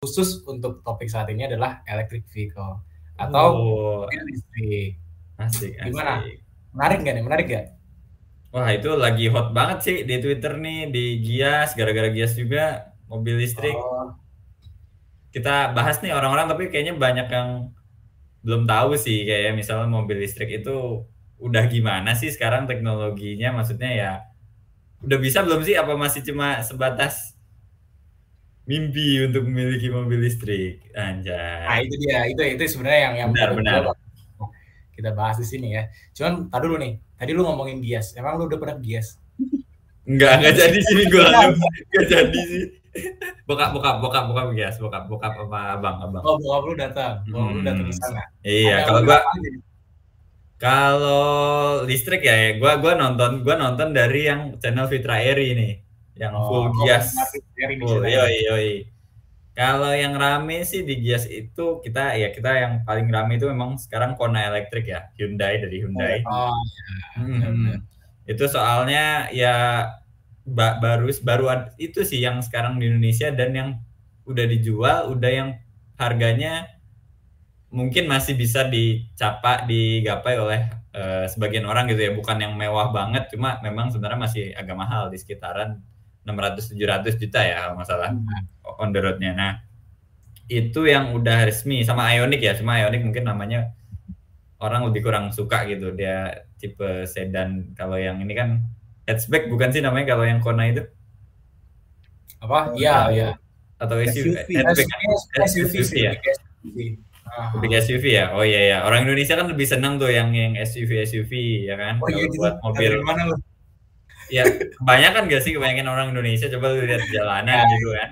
khusus untuk topik saat ini adalah electric vehicle atau Oh, mobil listrik. asik, Gimana? asik. Menarik nggak nih? Menarik nggak? Wah, itu lagi hot banget sih di Twitter nih, di Gias, gara-gara Gias juga mobil listrik. Oh, Kita bahas nih orang-orang tapi kayaknya banyak yang belum tahu sih kayak misalnya mobil listrik itu udah gimana sih sekarang teknologinya maksudnya ya udah bisa belum sih apa masih cuma sebatas mimpi untuk memiliki mobil listrik Nah anjay itu dia, itu itu sebenarnya yang yang benar benar gua kita bahas di sini ya. Cuman tadi dulu nih, tadi lu ngomongin Gias. Emang lu udah pernah ke Gias? enggak enggak jadi sini gue langsung enggak jadi sih bokap bokap bokap bokap Gias bokap bokap apa abang abang Oh, bokap lu datang. Bokap lu datang ke Hmm, sana. iya Ada kalau gua? Kalau listrik ya, ya gua gua nonton gua nonton dari yang channel Fitra Eri nih, yang Oh, full gua Gias. Full, yoi yoi. Kalau yang rame sih di Gias itu kita ya kita yang paling rame itu memang sekarang Kona elektrik ya, Hyundai dari Hyundai. Oh, Hmm, itu soalnya ya ba- baru baru itu sih yang sekarang di Indonesia dan yang udah dijual, udah yang harganya mungkin masih bisa dicapai digapai oleh eh, sebagian orang gitu ya, bukan yang mewah banget, cuma memang sebenarnya masih agak mahal di sekitaran 600-700 juta ya kalau nggak salah Hmm. on the roadnya. Nah itu yang udah resmi sama Ioniq ya, cuma Ioniq mungkin namanya orang lebih kurang suka gitu dia tipe sedan. Kalau yang ini kan hatchback bukan sih namanya kalau yang Kona itu Apa? Iya, iya. atau SUV, SUV. hatchback SUV sih, ya. ke SUV. Ah. SUV ya. Oh iya ya. Orang Indonesia kan lebih senang tuh yang yang SUV SUV ya kan. Oh iya gitu. buat mobil. Dari mana lu? Ya kebanyakan gak sih kebanyakan orang Indonesia coba lu lihat jalanan gitu kan.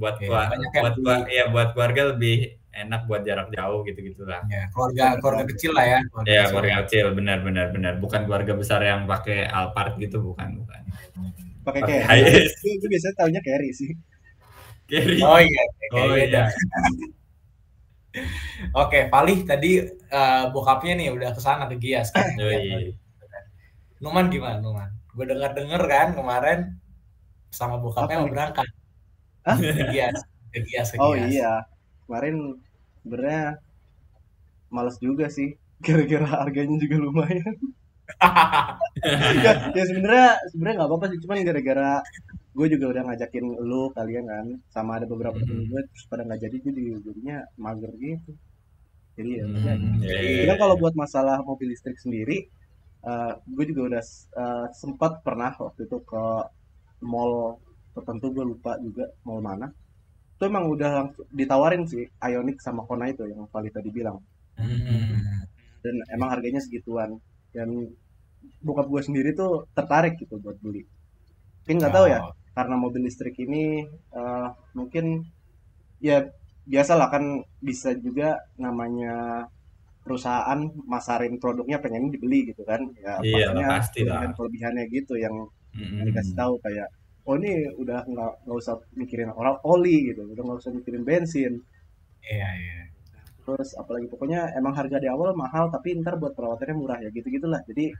Buat yang buat beli. kua- ya buat keluarga lebih enak buat jarak jauh gitu-gitu lah. Ya, keluarga keluarga kecil lah ya. Keluarga Ya kecil. keluarga kecil benar benar benar bukan keluarga besar yang pakai Alphard gitu bukan bukan. pakai carry. gue biasanya taunya carry sih. Carry. Oh iya, kayak Oh iya. Oke, Palih tadi eh, bokapnya nih udah ke sana ke Gias kan. Numan gimana Numan? Gue dengar-dengar kan kemarin sama bokapnya Apa mau berangkat Hah? Gias, Gias, Oh iya, kemarin sebenarnya males juga sih. Gara-gara harganya juga lumayan. ya, ya sebenarnya sebenarnya nggak apa-apa sih, cuman gara-gara gue juga udah ngajakin lu kalian kan, sama ada beberapa Hmm. temen gue terus pada nggak jadi juga jadinya mager gitu. Jadi ya. Hmm, udah. iya, iya, Kemudian iya. kalau buat masalah mobil listrik sendiri, eh, gue juga udah eh, sempat pernah waktu itu ke mall tertentu gue lupa juga mall mana. Itu emang udah ditawarin sih Ioniq sama Kona itu yang Vali tadi bilang. Hmm. Dan emang harganya segituan. Dan bokap gue sendiri tuh tertarik gitu buat beli. Tapi nggak tahu ya, Oh, karena mobil listrik ini eh, mungkin ya biasalah kan bisa juga namanya perusahaan masarin produknya pengen dibeli gitu kan ya Iya pasti lah. kelebihan kelebihannya gitu yang, yang Hmm. dikasih tahu kayak oh ini udah nggak nggak usah mikirin orang oli gitu udah nggak usah mikirin bensin Iya, iya. terus apalagi pokoknya emang harga di awal mahal tapi ntar buat perawatannya murah ya gitu gitulah jadi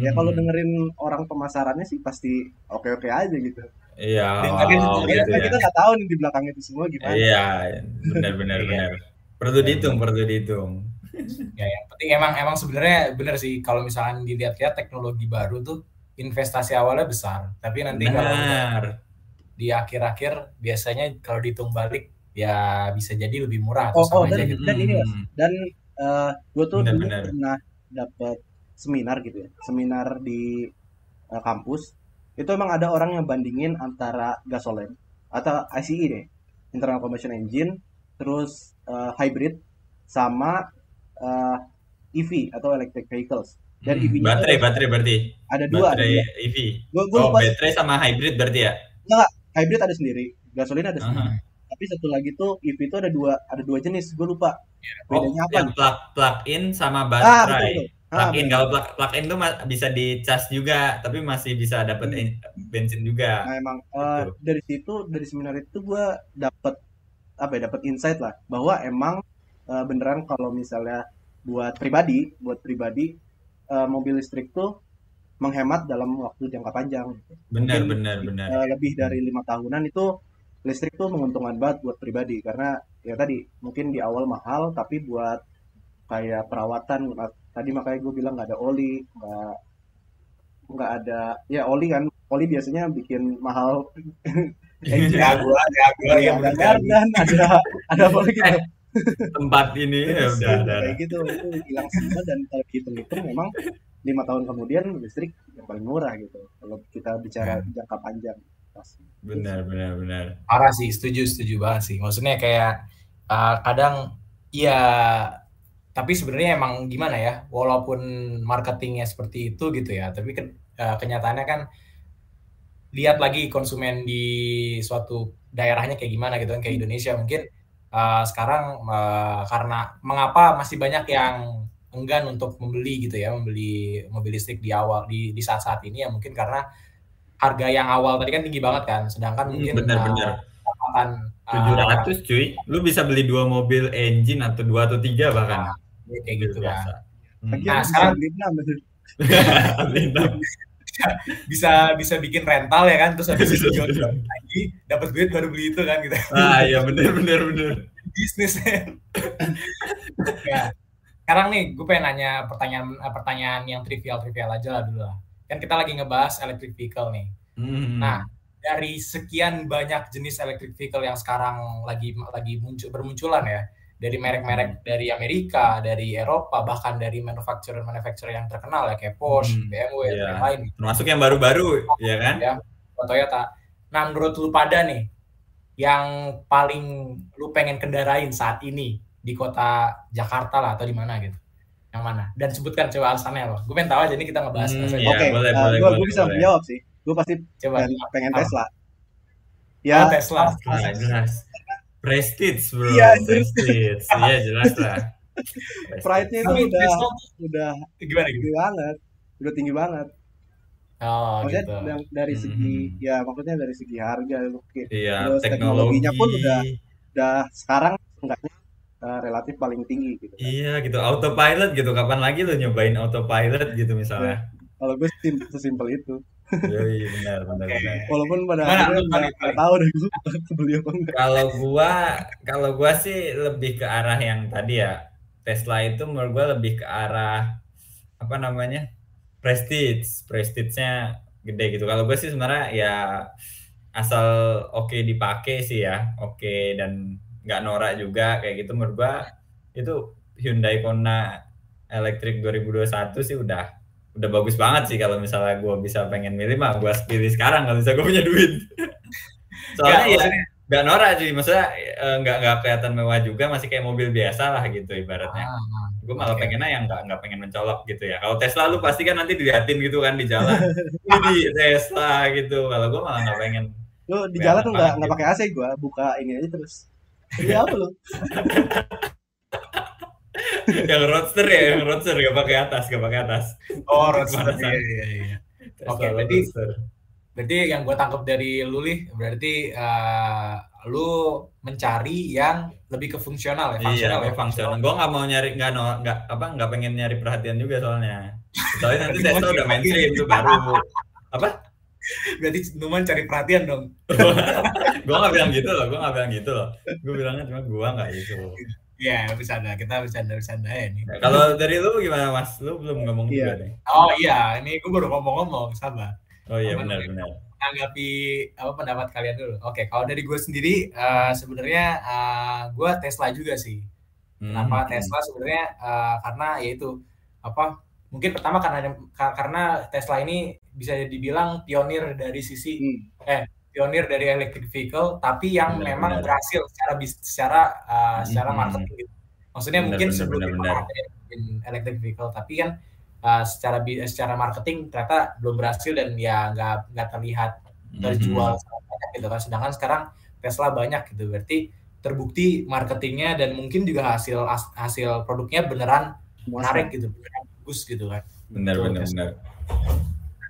ya kalau dengerin orang pemasarannya sih pasti oke oke aja gitu Iya, Dengerin oh, sendiri, gitu ya. kita nggak tahu nih di belakang itu semua gimana Iya, benar benar Iya. benar. Perlu dihitung, perlu dihitung. Ya, yang penting emang emang sebenarnya benar sih kalau misalkan dilihat-lihat teknologi baru tuh investasi awalnya besar, tapi nanti kalau udah Benar. di akhir-akhir biasanya kalau dihitung balik ya bisa jadi lebih murah atau Oh, oh, dan- gitu. dan ini, Mas. Hmm. dan gue tuh dulu Benar-benar. pernah dapat seminar gitu ya seminar di eh, kampus itu emang ada orang yang bandingin antara gasoline atau ICE deh internal combustion engine terus eh, hybrid sama eh, EV atau electric vehicles dan Hmm, EV-nya baterai, tuh baterai berarti. ada dua ada Baterai dua EV. gue gue Oh, lupa baterai sama hybrid berarti ya? hybrid ada sendiri gasoline ada sendiri Aha. tapi satu lagi tuh EV itu ada dua ada dua jenis gue lupa Oh, bedanya apa yang plug plug in sama ah betul baterai. betul ah, Plug in betul. kalau plug plug in tuh bisa di cas juga, tapi masih bisa dapat Hmm. en- bensin juga. Nah emang eh, Betul. dari situ dari seminar itu gue dapat apa ya dapat insight lah bahwa emang eh, beneran kalau misalnya buat pribadi buat pribadi eh, mobil listrik tuh menghemat dalam waktu jangka panjang. Benar, Mungkin benar, benar. eh, lebih dari lima tahunan itu listrik tuh menguntungkan banget buat pribadi karena ya tadi mungkin di awal mahal tapi buat kayak perawatan tadi makanya gue bilang nggak ada oli nggak nggak ada ya oli kan oli biasanya bikin mahal ya gua ya gua ya ada ada ada apa gitu tempat ini ya udah ada kayak gitu itu hilang semua dan kalau kita hitung memang lima tahun kemudian listrik yang paling murah gitu kalau kita bicara jangka panjang. Benar benar benar. Parah sih setuju setuju banget sih. Maksudnya kayak uh, kadang ya tapi sebenarnya emang gimana ya walaupun marketingnya seperti itu gitu ya tapi kan uh, kenyataannya kan lihat lagi konsumen di suatu daerahnya kayak gimana gitu kan kayak Indonesia mungkin uh, sekarang uh, karena mengapa masih banyak yang enggan untuk membeli gitu ya membeli mobil listrik di awal di di saat-saat ini ya mungkin karena harga yang awal tadi kan tinggi banget kan. Sedangkan Hmm, mungkin benar-benar. pendapatan tujuh uh, ratus cuy. Lu bisa beli dua mobil engine atau dua atau tiga bahkan. Ya, kayak gitu kan. biasa. Hmm. Lagi Nah, bisa sekarang- enam. bisa bisa bikin rental ya kan terus habis itu jual lagi dapat duit baru beli itu kan gitu. Ah iya benar benar benar bisnis. Ya sekarang nih gue pengen nanya pertanyaan pertanyaan yang trivial trivial aja lah dulu lah. Kan kita lagi ngebahas electric vehicle nih. Hmm. Nah, dari sekian banyak jenis electric vehicle yang sekarang lagi lagi muncul bermunculan ya, dari merek-merek dari Amerika, dari Eropa, bahkan dari manufacturer-manufacturer yang terkenal ya kayak Porsche, Hmm, BMW, iya. dan lain, termasuk yang baru-baru ya kan ya, Toyota. Nah, menurut lu pada nih, yang paling lu pengen kendarain saat ini di kota Jakarta lah atau di mana gitu? Yang mana? Dan sebutkan coba alasannya apa? Gue pengen tahu aja nih kita ngebahas. Hmm, alasannya. iya. Oke, boleh, eh, boleh, gua, boleh, gua bisa boleh. menjawab sih. Gue pasti Coba. pengen, pengen? Tesla. Oh, Ya, Tesla. Ah, jelas prestige bro Iya, prestige iya jelas lah pride-nya itu udah udah gimana gitu? tinggi banget, udah tinggi banget. Oh, Maksudnya gitu. da- dari segi Hmm. ya maksudnya dari segi harga mungkin iya Terus teknologi teknologinya pun udah udah sekarang enggaknya uh, relatif paling tinggi gitu. iya gitu autopilot gitu kapan lagi lo nyobain autopilot gitu misalnya Kalau gue sim sesimpel itu. Yoi, benar benar benar. Walaupun pada akhirnya nggak tahu deh gue beli apa enggak. kalau gua kalau gua sih lebih ke arah yang tadi ya. Tesla itu menurut gua lebih ke arah apa namanya prestige prestige-nya gede gitu. Kalau gua sih sebenarnya ya asal oke dipakai sih ya oke dan nggak norak juga kayak gitu. Menurut gua itu Hyundai Kona Electric 2021 sih udah udah bagus banget sih kalau misalnya gua bisa pengen milih mah gua pilih sekarang kalau misalnya gua punya duit soalnya Nggak, ya maksudnya- nggak norak sih maksudnya eh, nggak nggak kelihatan mewah juga masih kayak mobil biasa lah gitu ibaratnya Ah, gue malah oke. pengennya yang nggak nggak pengen mencolok gitu ya kalau Tesla lu pasti kan nanti diliatin gitu kan di jalan ini Tesla gitu kalau gue malah nggak pengen Lu di jalan tuh nggak nggak gitu. pakai AC gue, buka ini aja terus. Ini apa lu? yang roadster ya yang roadster nggak pakai atas nggak pakai atas. Oh, Roadster. Iya, iya, iya. Tesla Oke, berarti- roadster. Berarti yang gue tangkap dari lu Lih, berarti eh, lu mencari yang lebih ke fungsional ya, iya fungsional gue ya, fungsional. Gue nggak mau nyari nggak no nggak apa nggak pengen nyari perhatian juga soalnya. Soalnya nanti Tesla udah mainstream tuh baru. Apa? Berarti Numan cari perhatian dong. gue nggak bilang gitu loh gue nggak bilang gitu loh. Gue bilangnya cuma gue nggak gitu Iya, bercanda. Kita bercanda-bercanda ya nih. Nah, kalau dari lu gimana mas lu belum ngomong Iya. juga nih Oh iya, ini gue baru ngomong-ngomong, sabar. oh iya benar benar Menanggapi apa pendapat kalian dulu. Oke, kalau dari gue sendiri, eh, sebenarnya eh, gue Tesla juga sih. Kenapa Hmm. Tesla sebenarnya eh, karena yaitu apa? Mungkin pertama karena ka- karena Tesla ini bisa dibilang pionir dari sisi Hmm. Pionir dari electric vehicle, tapi yang Benar, memang benar. berhasil secara bis- secara uh, secara Mhm. marketing. Gitu. Maksudnya Benar, mungkin benar, sebelum benar, benar. ada yang bikin electric vehicle, tapi kan uh, secara bi- secara marketing ternyata belum berhasil dan ya nggak nggak terlihat terjual sangat banyak gitu kan. Sedangkan sekarang Tesla banyak gitu, berarti terbukti marketingnya dan mungkin juga hasil as- hasil produknya beneran menarik gitu, beneran bagus gitu kan. benar Betul, benar benar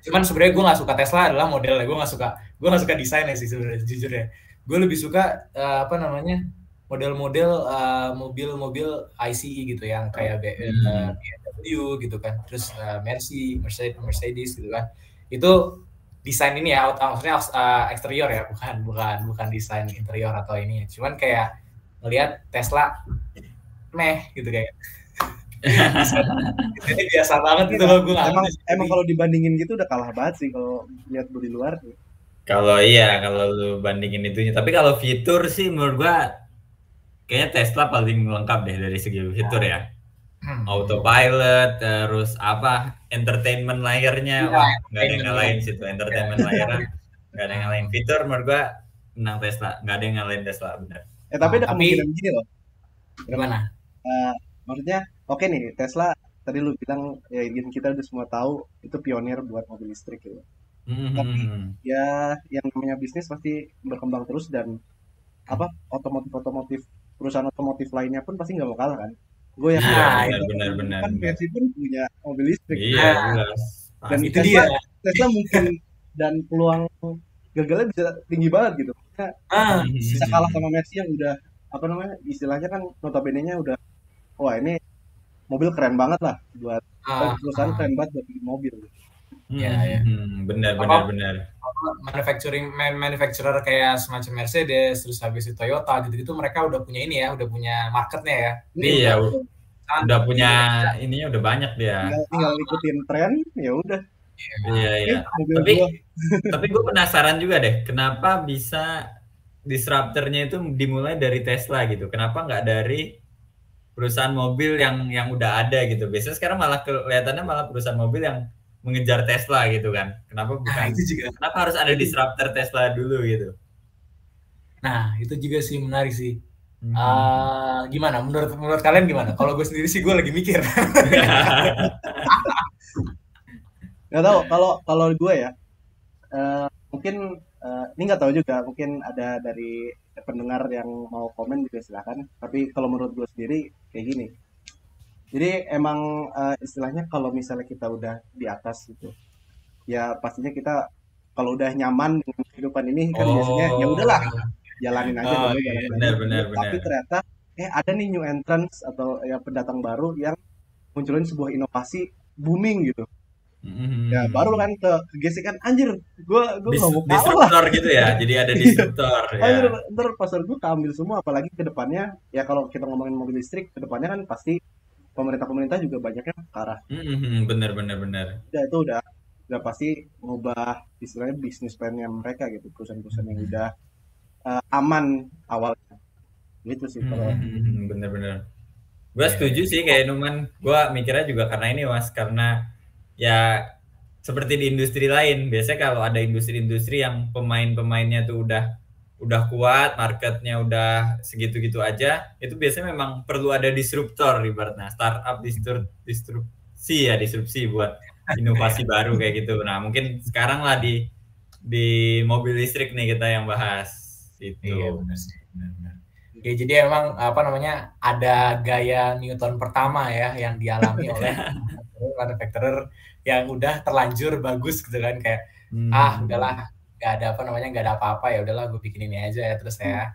cuman sebenarnya gue nggak suka Tesla adalah modelnya gue nggak suka gue nggak suka desainnya sih sebenarnya jujur ya gue lebih suka eh, apa namanya model-model eh, mobil-mobil ICE gitu yang kayak eh, Hmm. BMW gitu kan terus eh, Mercy Mercedes Mercedes gitu kan itu desain ini ya, maksudnya uh, eksterior ya, bukan bukan bukan desain interior atau ini. Cuman kayak melihat Tesla meh gitu kayak. Ini biasa banget gitu loh gue Emang emang kalau dibandingin gitu udah kalah banget sih kalau lihat di luar. Kalau iya, kalau lu bandingin itunya. Tapi kalau fitur sih menurut gua kayaknya Tesla paling lengkap deh dari segi fitur ya. Hmm. Autopilot, terus apa entertainment layernya, ya, wah nggak ada yang ngalahin situ entertainment layernya, nggak ada yang ngalahin fitur menurut gua menang Tesla, nggak ada yang ngalahin Tesla benar. Eh tapi ada tapi, kemungkinan gini loh. Gimana? Uh, maksudnya oke okay nih Tesla tadi lu bilang ya ingin kita udah semua tahu itu pionir buat mobil listrik gitu. Mm-hmm. Tapi ya yang namanya bisnis pasti berkembang terus dan apa otomotif otomotif perusahaan otomotif lainnya pun pasti nggak mau kalah kan? Gue yang nah, benar, benar, benar, kan Mercy pun punya mobil listrik. Iya nah, dan itu Tesla, dia. Tesla mungkin dan peluang gagalnya bisa tinggi banget gitu. Karena ah, bisa kalah sama Mercy yang udah apa namanya istilahnya kan notabene nya udah wah ini mobil keren banget lah buat ah, perusahaan ah. keren banget buat bikin mobil Iya, hmm, ya. Hmm, benar, benar, benar. Manufacturing man, manufacturer kayak semacam Mercedes, terus habis itu Toyota gitu-gitu mereka udah punya ini ya, udah punya marketnya ya. Iya, udah, udah punya ininya udah banyak dia. Tinggal, tinggal ikutin tren, ya udah. Iya, iya. Tapi tapi gue penasaran juga deh, kenapa bisa disruptornya itu dimulai dari Tesla gitu? Kenapa nggak dari perusahaan mobil yang yang udah ada gitu? Biasanya sekarang malah kelihatannya malah perusahaan mobil yang mengejar Tesla gitu kan. Kenapa nah, bukan? Nah, itu juga. Kenapa harus ada disruptor Tesla dulu gitu? Nah, itu juga sih menarik sih. Hmm. Uh, gimana? Menurut menurut kalian gimana? Kalau gue sendiri sih gue lagi mikir. Gak tau. Kalau kalau gue ya, uh, mungkin uh, ini nggak tahu juga. Mungkin ada dari pendengar yang mau komen juga silahkan. Tapi kalau menurut gue sendiri kayak gini jadi emang uh, istilahnya kalau misalnya kita udah di atas gitu ya pastinya kita kalau udah nyaman dengan kehidupan ini kan oh. biasanya ya udahlah jalanin aja oh, dulu, iya, benar, benar, tapi ternyata eh ada nih new entrance atau ya pendatang baru yang munculin sebuah inovasi booming gitu Mm-hmm. Ya baru kan ke, gesekan anjir, gue gue Dis, mau disruptor gitu ya, jadi ada disruptor. ya. Anjir, ntar pasar gue keambil semua, apalagi ke depannya ya kalau kita ngomongin mobil listrik, ke depannya kan pasti pemerintah-pemerintah juga banyaknya ke arah. Mm-hmm, bener bener bener. Ya itu udah udah pasti ngubah istilahnya bisnis plannya mereka gitu perusahaan-perusahaan yang udah uh, aman awalnya gitu sih kalau mm-hmm, bener-bener gue setuju sih kayak Numan gue mikirnya juga karena ini mas karena ya seperti di industri lain biasanya kalau ada industri-industri yang pemain-pemainnya tuh udah udah kuat, marketnya udah segitu-gitu aja, itu biasanya memang perlu ada disruptor ibaratnya startup disrup, disrupsi ya disrupsi buat inovasi baru kayak gitu. Nah mungkin sekarang lah di di mobil listrik nih kita yang bahas itu. Iya benar sih, benar. Ya, jadi emang apa namanya ada gaya Newton pertama ya yang dialami oleh manufacturer yang udah terlanjur bagus gitu kan kayak hmm. ah udahlah nggak ada apa namanya nggak ada apa-apa ya udahlah gue bikin ini aja ya terus ya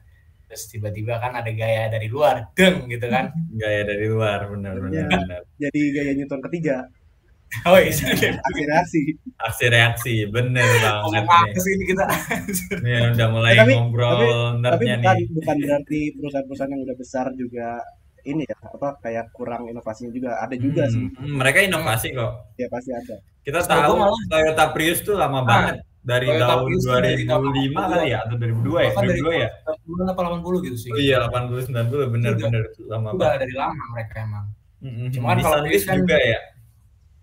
terus tiba-tiba kan ada gaya dari luar deng gitu kan gaya dari luar benar benar, ya, benar. jadi gaya Newton ketiga oh iya aksi reaksi aksi reaksi bener banget nih ini kita ya udah mulai tapi, ngobrol tapi, tapi bukan, nih. bukan berarti perusahaan-perusahaan yang udah besar juga ini ya apa kayak kurang inovasinya juga ada juga hmm, sih mereka inovasi kok ya pasti ada kita tahu Toyota Prius tuh lama ah, banget dari Toyota tahun Prius 2005 kali ya atau 2002 ya? 2002 ya? 90 apa 80 gitu sih. Oh iya 80 90 benar benar lama banget. Udah dari lama mereka emang. Mm-hmm. Cuma kan kalau Prius kan juga ya.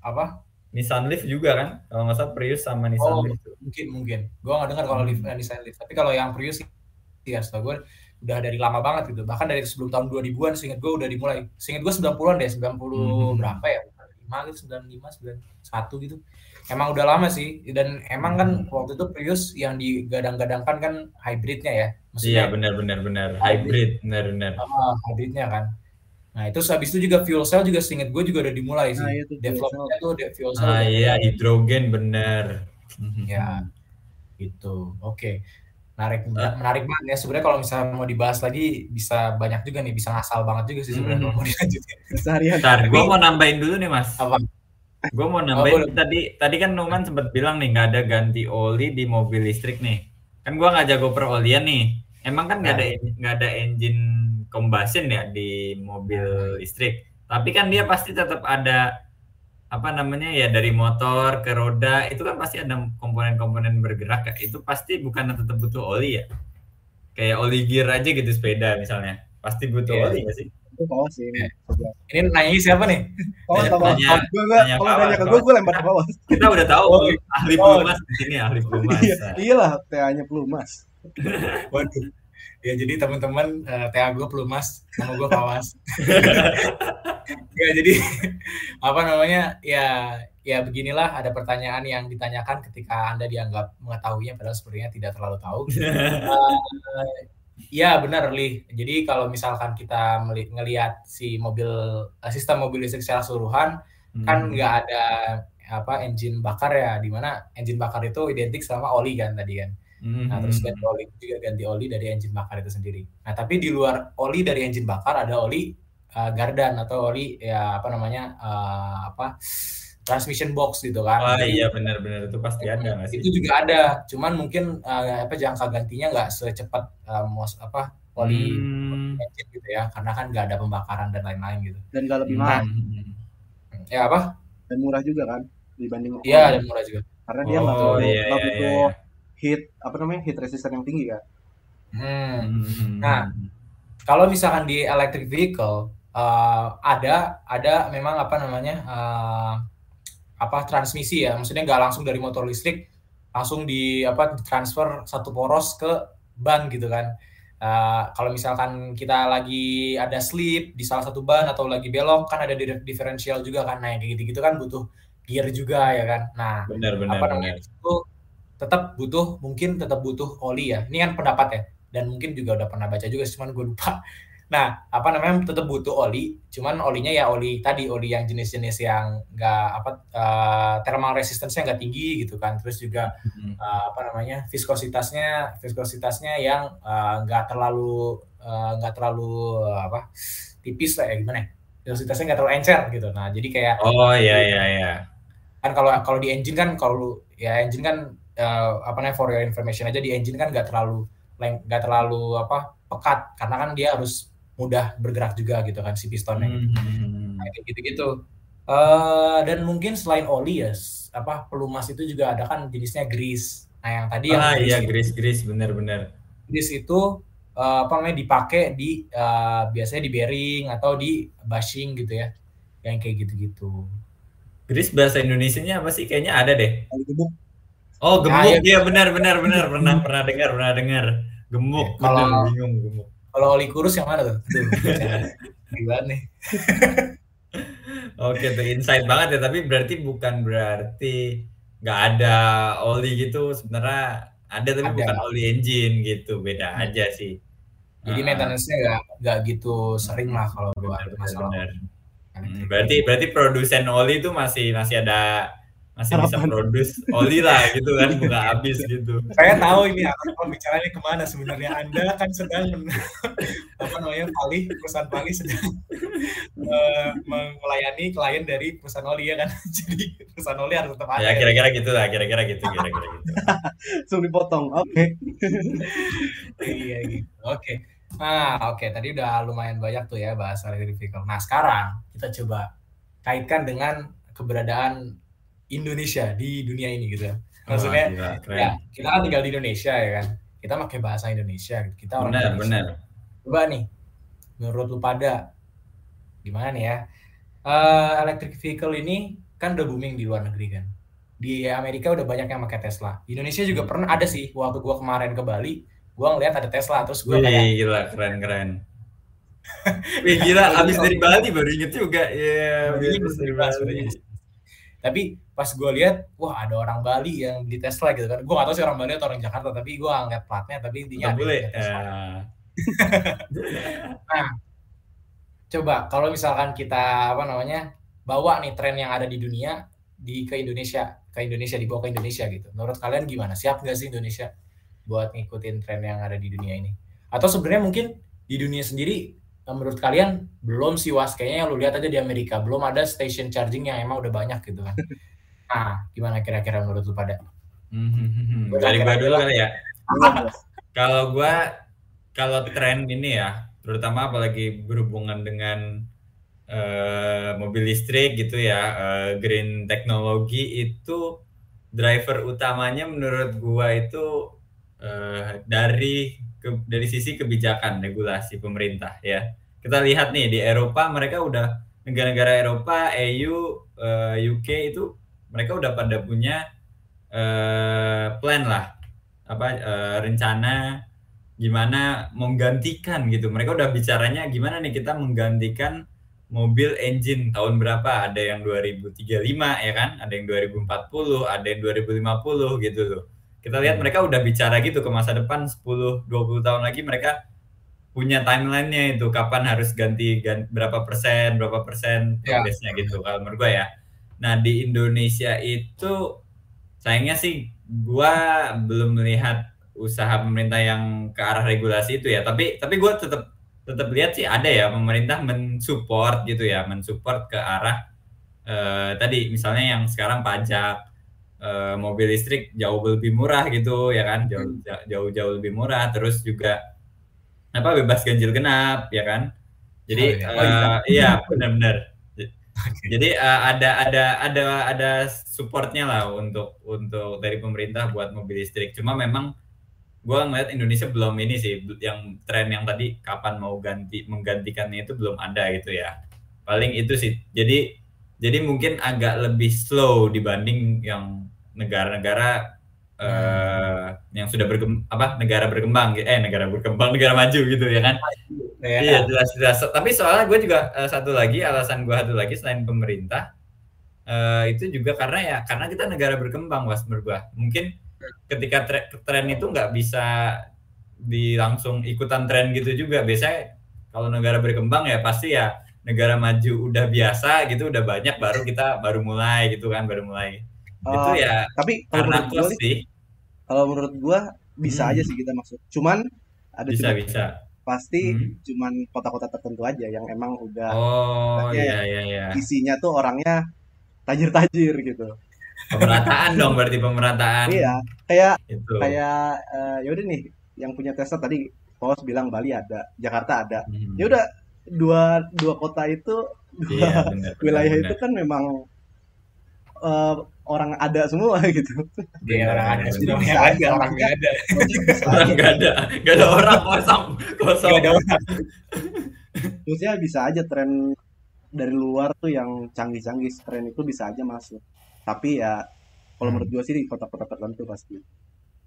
Apa? Nissan Leaf juga kan? Kalau nggak salah Prius sama Nissan oh, Leaf. Mungkin mungkin. Gua nggak dengar kalau hmm. Eh, Nissan Leaf. Tapi kalau yang Prius ya setahu gue udah dari lama banget gitu. Bahkan dari sebelum tahun 2000-an seingat gue udah dimulai. Seingat gue 90-an deh, 90 hmm. berapa ya? 5 gitu, 95, 91 gitu. Emang udah lama sih. Dan emang kan hmm. waktu itu Prius yang digadang-gadangkan kan hybridnya ya? Maksudnya, iya benar benar benar. Hybrid. Benar benar. Ah, hybridnya kan. Nah itu habis itu juga fuel cell juga seinget gue juga udah dimulai sih. Nah, itu developmentnya tuh fuel cell ah iya hidrogen benar. Ya. Gitu. Oke. okay. Menarik uh. menarik banget ya sebenarnya kalau misalnya mau dibahas lagi bisa banyak juga nih bisa ngasal banget juga sih sebenarnya mm. mau dilanjutin seharian gue mau nambahin dulu nih mas apa Gue mau nambahin tadi tadi kan Numan sempat bilang nih nggak ada ganti oli di mobil listrik nih. Kan gue nggak jago perolian nih. Emang kan nggak ada nggak ada engine combustion ya di mobil listrik. Tapi kan dia pasti tetap ada apa namanya ya dari motor ke roda itu kan pasti ada komponen-komponen bergerak ya. Itu pasti bukan tetap butuh oli ya. Kayak oli gear aja gitu sepeda misalnya. Pasti butuh Iya. oli nggak sih? Itu Pawas sih. Iya. Ini nanya siapa nih? Pawas Tanya- tanya- gue tanya kalau nanya ke gue gue lempar ke Pawas. Kita udah tahu Oh, ahli oh. pelumas di sini ahli pelumas. Iya, iyalah TA-nya pelumas. Waduh. Ya jadi teman-teman eh, TA gue pelumas, nama gue Pawas. ya jadi apa namanya ya ya beginilah ada pertanyaan yang ditanyakan ketika anda dianggap mengetahuinya padahal sebenarnya tidak terlalu tahu. Eh, ya benar Li. Jadi kalau misalkan kita meli- ngelihat si mobil eh, sistem mobil listrik secara keseluruhan kan Hmm. nggak ada apa engine bakar ya di mana engine bakar itu identik sama oli kan tadi kan. Nah, terus ganti oli juga ganti oli dari engine bakar itu sendiri. Nah, tapi di luar oli dari engine bakar ada oli uh, gardan atau oli ya apa namanya uh, apa transmission box gitu kan. Jadi, iya benar-benar itu pasti ada nggak sih? itu juga ada, cuman mungkin uh, apa jangka gantinya nggak secepat uh, mos apa oli Hmm. engine gitu ya, karena kan nggak ada pembakaran dan lain-lain gitu. Dan gak lebih Hmm. mahal Ya apa? dan murah juga kan dibanding Iya dan murah juga. karena dia nggak Oh butuh iya nggak iya butuh iya. Heat apa namanya heat resistant yang tinggi kan. Hmm. Hmm. Nah, kalau misalkan di electric vehicle uh, ada ada memang apa namanya uh, apa transmisi ya maksudnya nggak langsung dari motor listrik langsung di apa transfer satu poros ke ban gitu kan Uh, kalau misalkan kita lagi ada slip di salah satu ban atau lagi belok kan ada di- differential juga kan nah yang kayak gitu-gitu kan butuh gear juga ya kan nah benar benar apa benar. namanya itu tetap butuh mungkin tetap butuh oli ya. Ini kan pendapat ya dan mungkin juga udah pernah baca juga cuman gue lupa. Nah apa namanya tetap butuh oli cuman olinya ya oli tadi oli yang jenis-jenis yang nggak apa eh, thermal resistance-nya nggak tinggi gitu kan. Terus juga Hmm. eh, apa namanya viskositasnya viskositasnya yang eh, nggak terlalu nggak terlalu eh, apa tipis lah ya gimana ya. Viskositasnya nggak terlalu encer gitu. Nah jadi kayak Oh iya iya iya. kan kalau kalau di engine kan kalau ya engine kan eh, apa namanya for your information aja di engine kan nggak terlalu nggak terlalu apa pekat karena kan dia harus mudah bergerak juga gitu kan si pistonnya gitu. Hmm. Nah, kayak gitu-gitu Eh, dan mungkin selain oli ya apa pelumas itu juga ada kan jenisnya grease nah yang tadi yang Ah grease iya gris benar benar. grease itu eh, apa namanya dipakai di eh, biasanya di bearing atau di bushing gitu ya yang kayak gitu-gitu Gris bahasa Indonesianya apa sih? Kayaknya ada deh. Kalau Oh Nah, gemuk iya. iya benar benar benar pernah pernah dengar pernah dengar. Gemuk Kalau- bener, bingung gemuk. kalau oli kurus yang mana tuh gimana nih Oke tuh insight banget ya tapi berarti bukan berarti nggak ada oli gitu sebenarnya ada tapi Ada. bukan oli engine gitu beda aja sih. Jadi Ah, maintenance-nya nggak nggak gitu sering lah kalau buat masalah. benar. Hmm, berarti berarti produsen oli itu masih masih ada masih bisa Harapan. produce oli lah gitu kan nggak habis gitu. Saya tahu ini arah pembicaranya ke mana sebenarnya. Anda kan sedang men- apa namanya Pali perusahaan Pali sedang eh, melayani klien dari perusahaan oli ya kan. Jadi perusahaan oli harus tetap ada. Ya kira-kira gitu lah kira-kira gitu kira-kira gitu. langsung dipotong. Oke. Iya gitu. Oke. Nah, oke. Tadi udah lumayan banyak tuh ya bahas electric vehicle. Nah, sekarang kita coba kaitkan dengan keberadaan Indonesia di dunia ini gitu ya. Maksudnya Wah, gila, keren. ya kita kan tinggal di Indonesia ya kan kita pakai bahasa Indonesia gitu. kita orang benar Indonesia. benar. coba nih menurut lu pada gimana nih ya Eh, electric vehicle ini kan udah booming di luar negeri kan di Amerika udah banyak yang pakai Tesla di Indonesia juga Hmm. pernah ada sih waktu gua kemarin ke Bali gua ngeliat ada Tesla terus gua Wih, kayak gila keren keren. Wih gila habis dari Bali baru inget juga. Iya, Baru inget habis dari Bali. Tapi pas gua lihat wah ada orang Bali yang beli Tesla gitu kan gua gak tahu sih orang Bali atau orang Jakarta tapi gua ngeliat platnya tapi intinya ada boleh. Tesla. Eh, coba kalau misalkan kita apa namanya bawa nih tren yang ada di dunia di ke Indonesia ke Indonesia dibawa ke Indonesia gitu menurut kalian gimana siap nggak sih Indonesia buat ngikutin tren yang ada di dunia ini atau sebenarnya mungkin di dunia sendiri menurut kalian belum sih was kayaknya lu lihat aja di Amerika belum ada station charging yang emang udah banyak gitu kan. Nah, gimana kira-kira menurut lu pada? Hmm, dari gua dulu kali ya. Kalau gua kalau tren ini ya, terutama apalagi berhubungan dengan uh, mobil listrik gitu ya, uh, green teknologi itu driver utamanya menurut gua itu uh, dari ke, dari sisi kebijakan regulasi pemerintah ya. Kita lihat nih di Eropa mereka udah negara-negara Eropa, EU, uh, UK itu mereka udah pada punya uh, plan lah apa uh, rencana gimana menggantikan gitu. Mereka udah bicaranya gimana nih kita menggantikan mobil engine tahun berapa? Ada yang 2035 ya kan? Ada yang 2040, ada yang 2050 gitu loh. Kita lihat hmm. mereka udah bicara gitu ke masa depan 10 20 tahun lagi mereka punya timelinenya itu kapan harus ganti, ganti berapa persen, berapa persen ya. progresnya ya. gitu kalau menurut gue ya. Nah, di Indonesia itu sayangnya sih gua belum melihat usaha pemerintah yang ke arah regulasi itu ya tapi tapi gue tetap tetap lihat sih ada ya pemerintah mensupport gitu ya mensupport ke arah eh, tadi misalnya yang sekarang pajak eh, mobil listrik jauh lebih murah gitu ya kan jauh hmm. jauh jauh lebih murah terus juga apa bebas ganjil genap ya kan? Jadi oh, iya, uh, iya. benar-benar. Jadi uh, ada ada ada ada supportnya lah untuk untuk dari pemerintah buat mobil listrik. Cuma memang gue ngeliat Indonesia belum ini sih yang tren yang tadi kapan mau ganti menggantikannya itu belum ada gitu ya. Paling itu sih. Jadi jadi mungkin agak lebih slow dibanding yang negara-negara. Uh, yang sudah berkembang apa negara berkembang eh negara berkembang negara maju gitu ya kan? Ya. iya jelas jelas tapi soalnya gue juga uh, satu lagi alasan gue satu lagi selain pemerintah uh, itu juga karena ya karena kita negara berkembang was gue mungkin ketika tren, tren itu nggak bisa di langsung ikutan tren gitu juga. Biasanya kalau negara berkembang ya pasti ya negara maju udah biasa gitu udah banyak baru kita baru mulai gitu kan baru mulai. Uh, itu ya tapi karena gua, sih kalau menurut gua bisa hmm. aja sih kita maksud cuman ada bisa bisa pasti hmm. cuman kota-kota tertentu aja yang emang udah oh iya iya iya isinya tuh orangnya tajir-tajir gitu pemerataan dong berarti pemerataan iya kayak itu. kayak uh, ya udah nih yang punya Tesla tadi Paus bilang Bali ada Jakarta ada hmm. ya udah dua dua kota itu dua iya, bener, wilayah bener. itu kan memang uh, orang ada semua gitu. Iya orang ada semua. bisa ada. Orang nggak ada. Orang nggak ada. Nggak ada orang kosong. Kosong. Ada orang. Maksudnya bisa aja tren dari luar tuh yang canggih-canggih. Tren itu bisa aja masuk. Tapi ya kalau hmm. menurut gue sih di kota-kota tertentu pasti.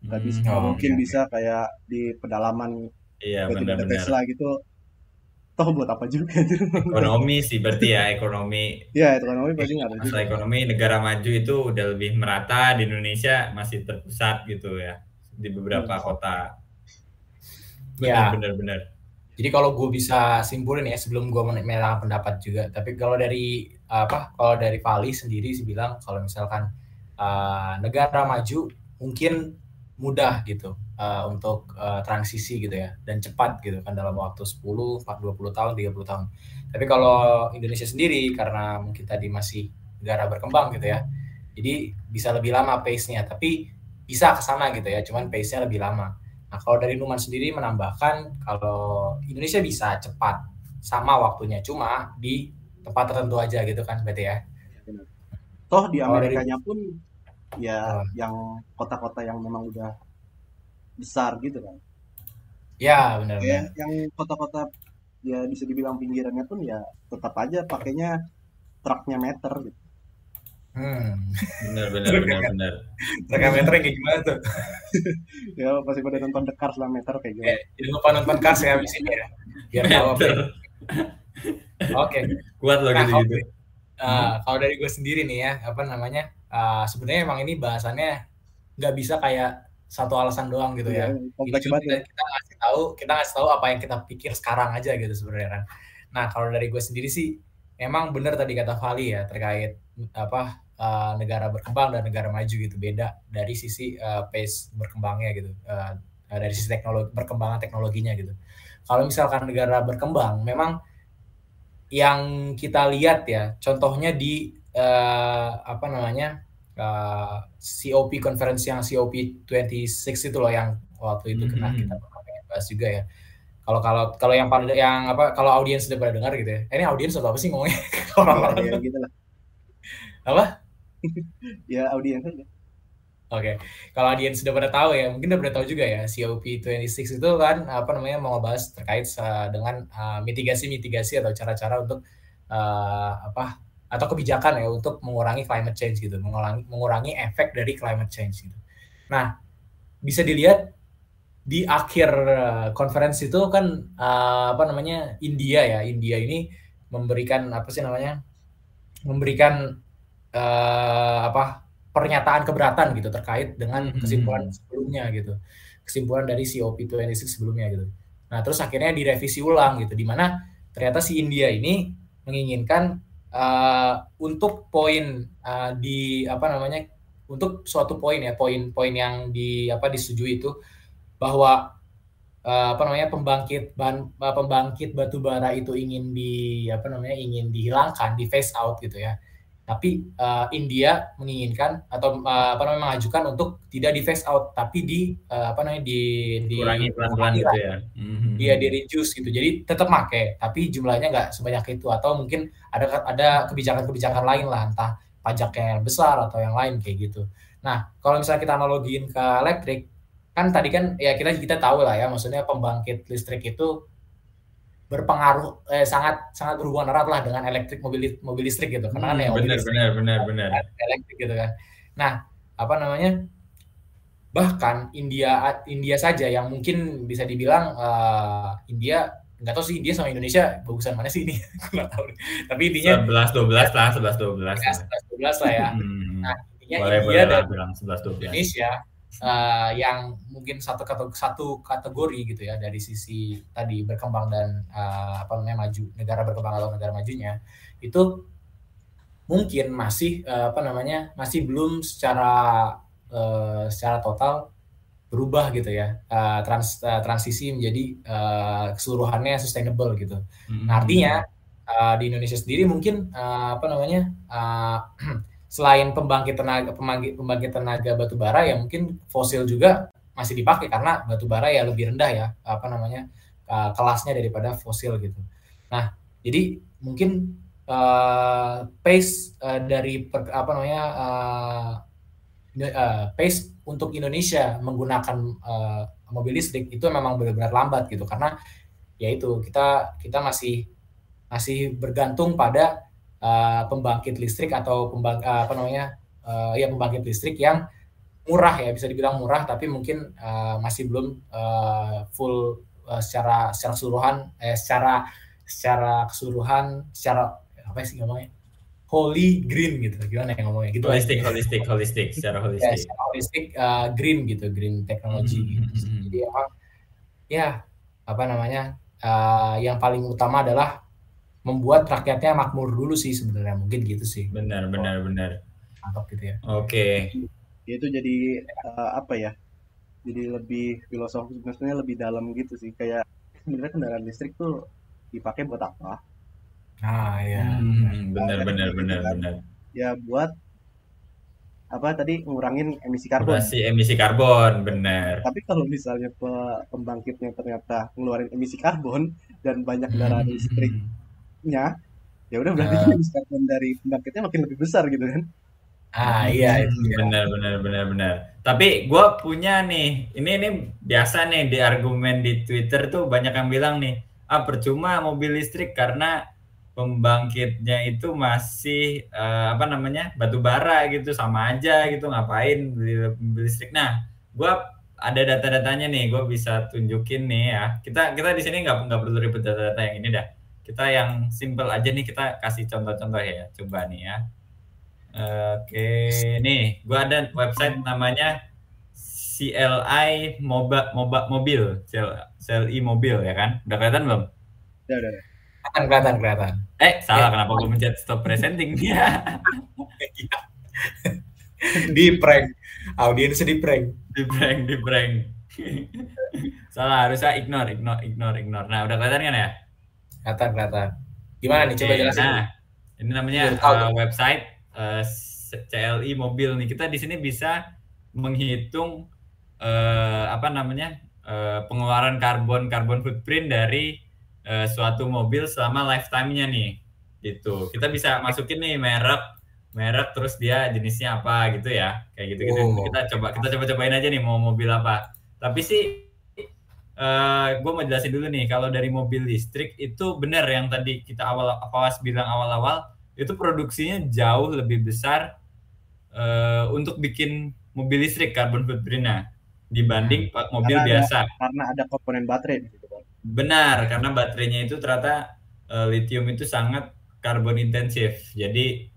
Nggak hmm, bisa oh, mungkin okay. bisa kayak di pedalaman iya, benar-benar. Tesla gitu toh buat apa juga ekonomi sih berarti ya ekonomi. Ya ekonomi pasti nggak ada masalah ekonomi negara maju itu udah lebih merata di Indonesia masih terpusat gitu ya di beberapa hmm. kota. Ya benar-benar jadi kalau gue bisa simpulin ya sebelum gue menyerahkan pendapat juga tapi kalau dari apa kalau dari Vali sendiri sih bilang kalau misalkan uh, negara maju mungkin mudah gitu uh, untuk uh, transisi gitu ya dan cepat gitu kan dalam waktu 10, 20 tahun, 30 tahun. Tapi kalau Indonesia sendiri karena mungkin tadi masih negara berkembang gitu ya. Jadi bisa lebih lama pace-nya tapi bisa ke sana gitu ya, cuman pace-nya lebih lama. Nah, kalau dari Numan sendiri menambahkan kalau Indonesia bisa cepat sama waktunya cuma di tempat tertentu aja gitu kan berarti ya. Toh di Amerikanya pun ya oh. yang kota-kota yang memang udah besar gitu kan. Ya benar ya, Yang kota-kota ya bisa dibilang pinggirannya pun ya tetap aja pakainya truknya meter gitu. Hmm. Benar benar benar benar. Truknya meter kayak gimana tuh? ya pasti pada nonton The Cars lah meter kayak gimana. Eh, lupa nonton Cars ya abis ini ya. Biar tahu apa. Ya. Oke. Okay. Kuat loh nah, gitu-gitu. Okay. Uh, hmm. Kalau dari gue sendiri nih ya, apa namanya? Uh, Sebenarnya emang ini bahasannya nggak bisa kayak satu alasan doang gitu ya. ya. kita, kita ngasih tahu, kita ngasih tahu apa yang kita pikir sekarang aja gitu sebenarnya kan. Nah kalau dari gue sendiri sih, emang benar tadi kata Vali ya terkait apa uh, negara berkembang dan negara maju gitu beda dari sisi uh, pace berkembangnya gitu, uh, dari sisi teknologi perkembangan teknologinya gitu kalau misalkan negara berkembang memang yang kita lihat ya contohnya di uh, apa namanya uh, COP conference yang COP 26 itu loh yang waktu itu kena mm -hmm. kita bahas juga ya. Kalau kalau kalau yang pada yang apa kalau audiens sudah pada dengar gitu ya. Eh, ini audiens atau apa sih ngomongnya? Orang-orang ya, gitu lah. Apa? Ya audiens aja. Oke, okay. kalau audiens sudah pada tahu ya, mungkin udah pada tahu juga ya, COP26 itu kan apa namanya mau ngebahas terkait uh, dengan mitigasi-mitigasi uh, atau cara-cara untuk uh, apa atau kebijakan ya untuk mengurangi climate change gitu, mengurangi mengurangi efek dari climate change gitu. Nah, bisa dilihat di akhir uh, konferensi itu kan uh, apa namanya India ya India ini memberikan apa sih namanya memberikan uh, apa pernyataan keberatan gitu terkait dengan hmm. kesimpulan sebelumnya gitu kesimpulan dari COP26 sebelumnya gitu nah terus akhirnya direvisi ulang gitu di mana ternyata si India ini menginginkan uh, untuk poin uh, di apa namanya untuk suatu poin ya poin-poin yang di apa disetujui itu bahwa uh, apa namanya pembangkit ban uh, pembangkit batu bara itu ingin di apa namanya ingin dihilangkan di phase out gitu ya tapi uh, India menginginkan atau uh, apa namanya mengajukan untuk tidak di phase out tapi di uh, apa namanya di di kurangi pelan-pelan gitu ya. Mm-hmm. dia di reduce gitu. Jadi tetap make tapi jumlahnya nggak sebanyak itu. Atau mungkin ada ada kebijakan-kebijakan lain lah entah pajaknya yang besar atau yang lain kayak gitu. Nah kalau misalnya kita analogiin ke elektrik kan tadi kan ya kita kita tahu lah ya maksudnya pembangkit listrik itu berpengaruh eh, sangat sangat berhubungan erat lah dengan elektrik mobil mobil listrik gitu. Karena kan hmm, ya benar benar benar benar. elektrik gitu kan. Nah apa namanya bahkan India India saja yang mungkin bisa dibilang uh, India nggak tahu sih India sama Indonesia bagusan mana sih ini nggak tahu. Tapi intinya 11 12 lah 11 12 ya, 11 12 lah ya. Hmm. nah intinya boleh, India boleh dan bilang 11 12 Indonesia uh, yang mungkin satu satu kategori gitu ya dari sisi tadi berkembang dan uh, apa namanya maju negara berkembang atau negara majunya itu mungkin masih uh, apa namanya masih belum secara uh, secara total berubah gitu ya uh, trans uh, transisi menjadi uh, keseluruhannya sustainable gitu. Hmm. Nah, artinya uh, di Indonesia sendiri mungkin uh, apa namanya uh, selain pembangkit tenaga pembangkit, pembangkit tenaga batu bara ya mungkin fosil juga masih dipakai karena batu bara ya lebih rendah ya apa namanya uh, kelasnya daripada fosil gitu. Nah, jadi mungkin uh, pace uh, dari per, apa namanya uh, uh, pace untuk Indonesia menggunakan uh, mobil listrik itu memang benar-benar lambat gitu karena ya itu kita kita masih masih bergantung pada uh, pembangkit listrik atau pembang uh, apa namanya uh, ya pembangkit listrik yang murah ya bisa dibilang murah tapi mungkin uh, masih belum uh, full uh, secara secara keseluruhan eh, secara secara keseluruhan secara apa sih ngomongnya holy green gitu gimana ya ngomongnya gitu holistik aja. holistik holistik secara ya, holistik ya, secara holistik uh, green gitu green teknologi mm -hmm. gitu hmm, hmm. jadi emang ya apa namanya uh, yang paling utama adalah membuat rakyatnya makmur dulu sih sebenarnya mungkin gitu sih benar benar benar Mantap gitu ya oke okay. itu jadi uh, apa ya jadi lebih filosofis maksudnya lebih dalam gitu sih kayak sebenarnya kendaraan listrik tuh dipakai buat apa ah ya hmm, benar benar benar kan? benar ya buat apa tadi ngurangin emisi karbon. Emisi emisi karbon, benar. Tapi kalau misalnya pembangkitnya ternyata ngeluarin emisi karbon dan banyak kendaraan hmm. Listrik nya ya udah berarti uh, dari pembangkitnya makin lebih besar gitu kan. Ah iya itu benar benar benar benar. Tapi gue punya nih ini ini biasa nih di argumen di Twitter tuh banyak yang bilang nih ah percuma mobil listrik karena pembangkitnya itu masih uh, apa namanya batu bara gitu sama aja gitu ngapain beli mobil listrik? Nah gue ada data-datanya nih gue bisa tunjukin nih ya. Kita kita di sini nggak nggak perlu ribet data-data yang ini dah kita yang simple aja nih kita kasih contoh-contoh ya. Coba nih ya. Oke nih gua ada website namanya CLI Moba, Moba Mobil. CLI Mobil ya kan? Udah kelihatan belum? Udah udah kelihatan kelihatan kelihatan. Eh salah kenapa gue mencet stop presenting? Dia di prank. Audiens di prank. Di prank di prank. Salah, harusnya ignore, ignore, ignore, ignore. Nah, udah kelihatan kan ya? Kelihatan, kelihatan. Gimana nih? Coba jelasin. Nah, ini namanya uh, website uh, CLI mobil nih. Kita di sini bisa menghitung uh, apa namanya uh, pengeluaran karbon karbon footprint dari uh, suatu mobil selama lifetime-nya nih. Gitu. Kita bisa masukin nih merek, merek terus dia jenisnya apa gitu ya. Kayak gitu-gitu. Oh. Kita coba kita coba-cobain aja nih mau mobil apa. Tapi sih eh gue mau jelasin dulu nih kalau dari mobil listrik itu benar yang tadi kita awal awas bilang awal-awal itu produksinya jauh lebih besar eh, untuk bikin mobil listrik carbon footprintnya dibanding pak mobil Karena ada- biasa. karena ada komponen baterai kan. Benar karena baterainya itu ternyata eh, lithium itu sangat karbon intensif. Jadi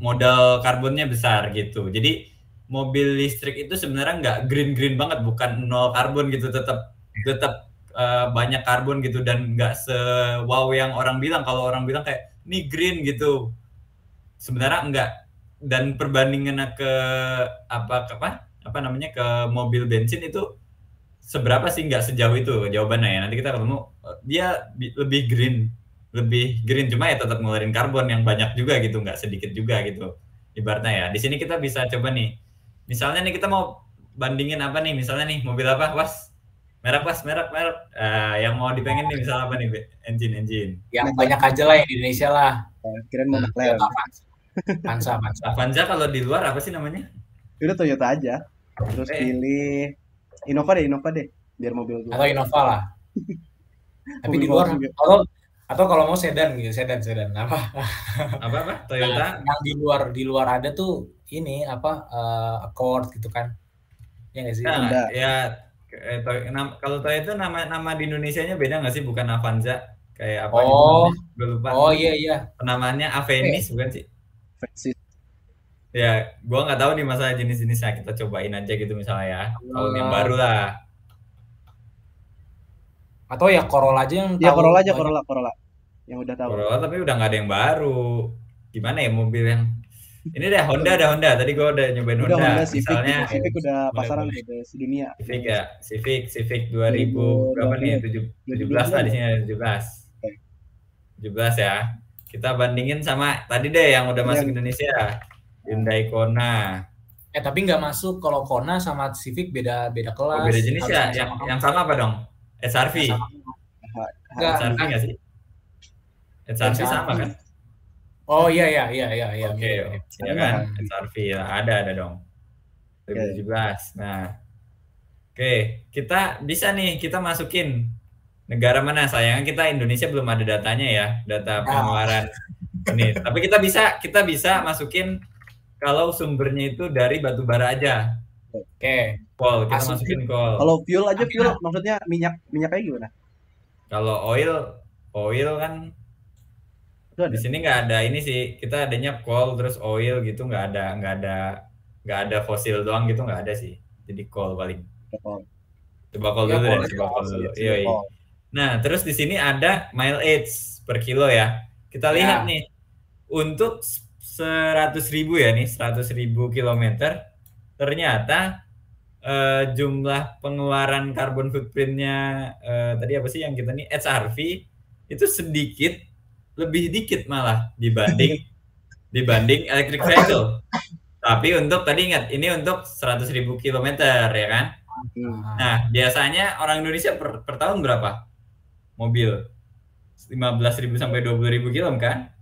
modal karbonnya besar gitu. Jadi mobil listrik itu sebenarnya nggak green green banget, bukan nol karbon gitu, tetap tetap eh, banyak karbon gitu dan nggak se wow yang orang bilang. Kalau orang bilang kayak ini green gitu, sebenarnya enggak. Dan perbandingannya ke apa ke apa apa namanya ke mobil bensin itu seberapa sih? Nggak sejauh itu jawabannya ya. Nanti kita ketemu dia bi- lebih green lebih green. Cuma ya tetap ngeluarin karbon yang banyak juga gitu nggak sedikit juga gitu ibaratnya ya. Di sini kita bisa coba nih. Misalnya nih kita mau bandingin apa nih? Misalnya nih mobil apa? Was merek was merek merek Ah, yang mau dipengen nih misal apa nih Be? engine engine Yang banyak aja lah yang di Indonesia lah. Kirain mau McLaren. Toyota Avanza. Pansa, Pansa. Avanza kalau di luar apa sih namanya Udah Toyota aja. Terus Eh. pilih Innova deh, Innova deh. Biar mobil gue. Atau Innova lah. Tapi di luar juga. atau atau kalau mau sedan gitu, sedan sedan apa? apa apa Toyota Yang di luar di luar ada tuh ini apa eh, Accord gitu kan. Ya nggak sih? Nah, ya eh, kalau Toyota nama nama di Indonesia-nya beda nggak sih? Bukan Avanza. Kayak apa gitu. Oh. Gue lupa. Oh iya iya. namanya Avenis bukan sih? Versi ya gua nggak tahu nih masalah jenis-jenisnya. Kita cobain aja gitu misalnya ya. Tahun yang baru lah. Atau ya Corolla aja yang Ya tahu. Corolla aja. Corolla, Corolla. Yang udah tahu. Corolla tapi udah nggak ada yang baru. Gimana ya mobil yang ini deh Honda ada Honda. Tadi gua udah nyobain Udah Honda, Honda Civic, misalnya Civic udah pasaran udah sedunia. Civic ya? Civic Civic 2000 berapa nih? 7 17 lah di sini ada 17 17 ya. Kita bandingin sama tadi deh yang udah masuk Yang- Indonesia. Hyundai Kona. Eh tapi nggak masuk. Kalau Kona sama Civic beda beda kelas. oh, beda jenis ya? Yang yang sama apa dong? SRV Nggak, SRV nggak. sih? SRV sama kan Oh iya iya iya iya iya. oke iya, iya. ya kan SRV ya ada ada dong 2017 nah oke kita bisa nih kita masukin negara mana sayangnya kita Indonesia belum ada datanya ya data pengeluaran ini tapi kita bisa kita bisa masukin kalau sumbernya itu dari batu bara aja Oke. kol kita Masukin. masukin kol Kalau fuel aja fuel maksudnya minyak minyaknya gimana? kalau oil oil kan. Di sini nggak ada ini sih kita adanya coal terus oil gitu nggak ada nggak ada nggak ada fosil doang gitu nggak ada sih. Jadi coal paling. Coba coal Ya, dulu deh coba coal dulu. Iya, iya iya. nah terus di sini ada mileage per kilo ya. Kita Ya. lihat nih untuk 100.000 ribu ya nih 100.000 ribu kilometer ternyata eh, jumlah pengeluaran carbon footprintnya eh, tadi apa sih yang kita nih HRV itu sedikit lebih dikit malah dibanding dibanding electric vehicle. Tapi untuk tadi ingat ini untuk 100.000 kilometer ya kan. Hmm. Nah biasanya orang Indonesia per, per tahun berapa mobil? 15.000 sampai 20.000 kilo kan?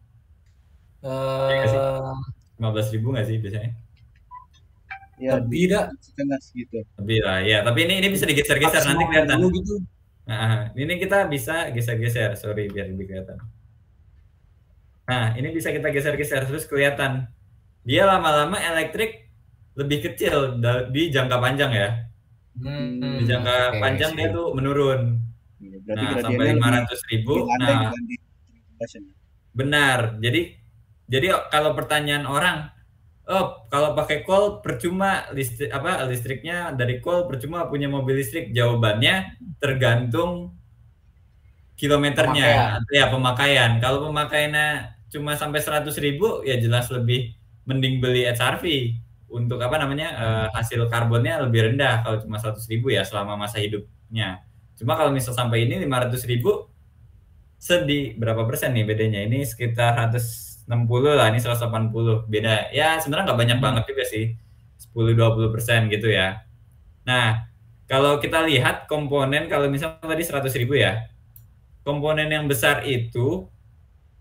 Iya sih. Eh, 15.000 nggak sih biasanya? Ya, lebih dah. setengah segitu. Lebih lah ya. Tapi ini ini bisa digeser-geser nanti 150 kelihatan. gitu. Nah, ini kita bisa geser-geser, sorry biar lebih kelihatan. Nah, ini bisa kita geser-geser terus kelihatan. Dia lama-lama elektrik lebih kecil di jangka panjang ya. Hmm, Di jangka oke, panjang dia tuh menurun. Iya, Berarti Nah, sampai lebih- 500 ribu. Nah, benar. Jadi jadi kalau pertanyaan orang, oh kalau pakai coal percuma listrik apa listriknya dari coal percuma punya mobil listrik? Jawabannya tergantung kilometernya, ya pemakaian. Kalau pemakaiannya cuma sampai 100 ribu, ya jelas lebih mending beli HRV untuk apa namanya eh, hasil karbonnya lebih rendah kalau cuma 100 ribu ya selama masa hidup listriknya. Cuma kalau misal sampai ini 500 ribu sedih berapa persen nih bedanya? Ini sekitar 160 lah, ini 180 beda. Ya sebenarnya nggak banyak hmm. banget juga sih, 10-20 persen gitu ya. Nah kalau kita lihat komponen kalau misalnya tadi 100 ribu ya, komponen yang besar itu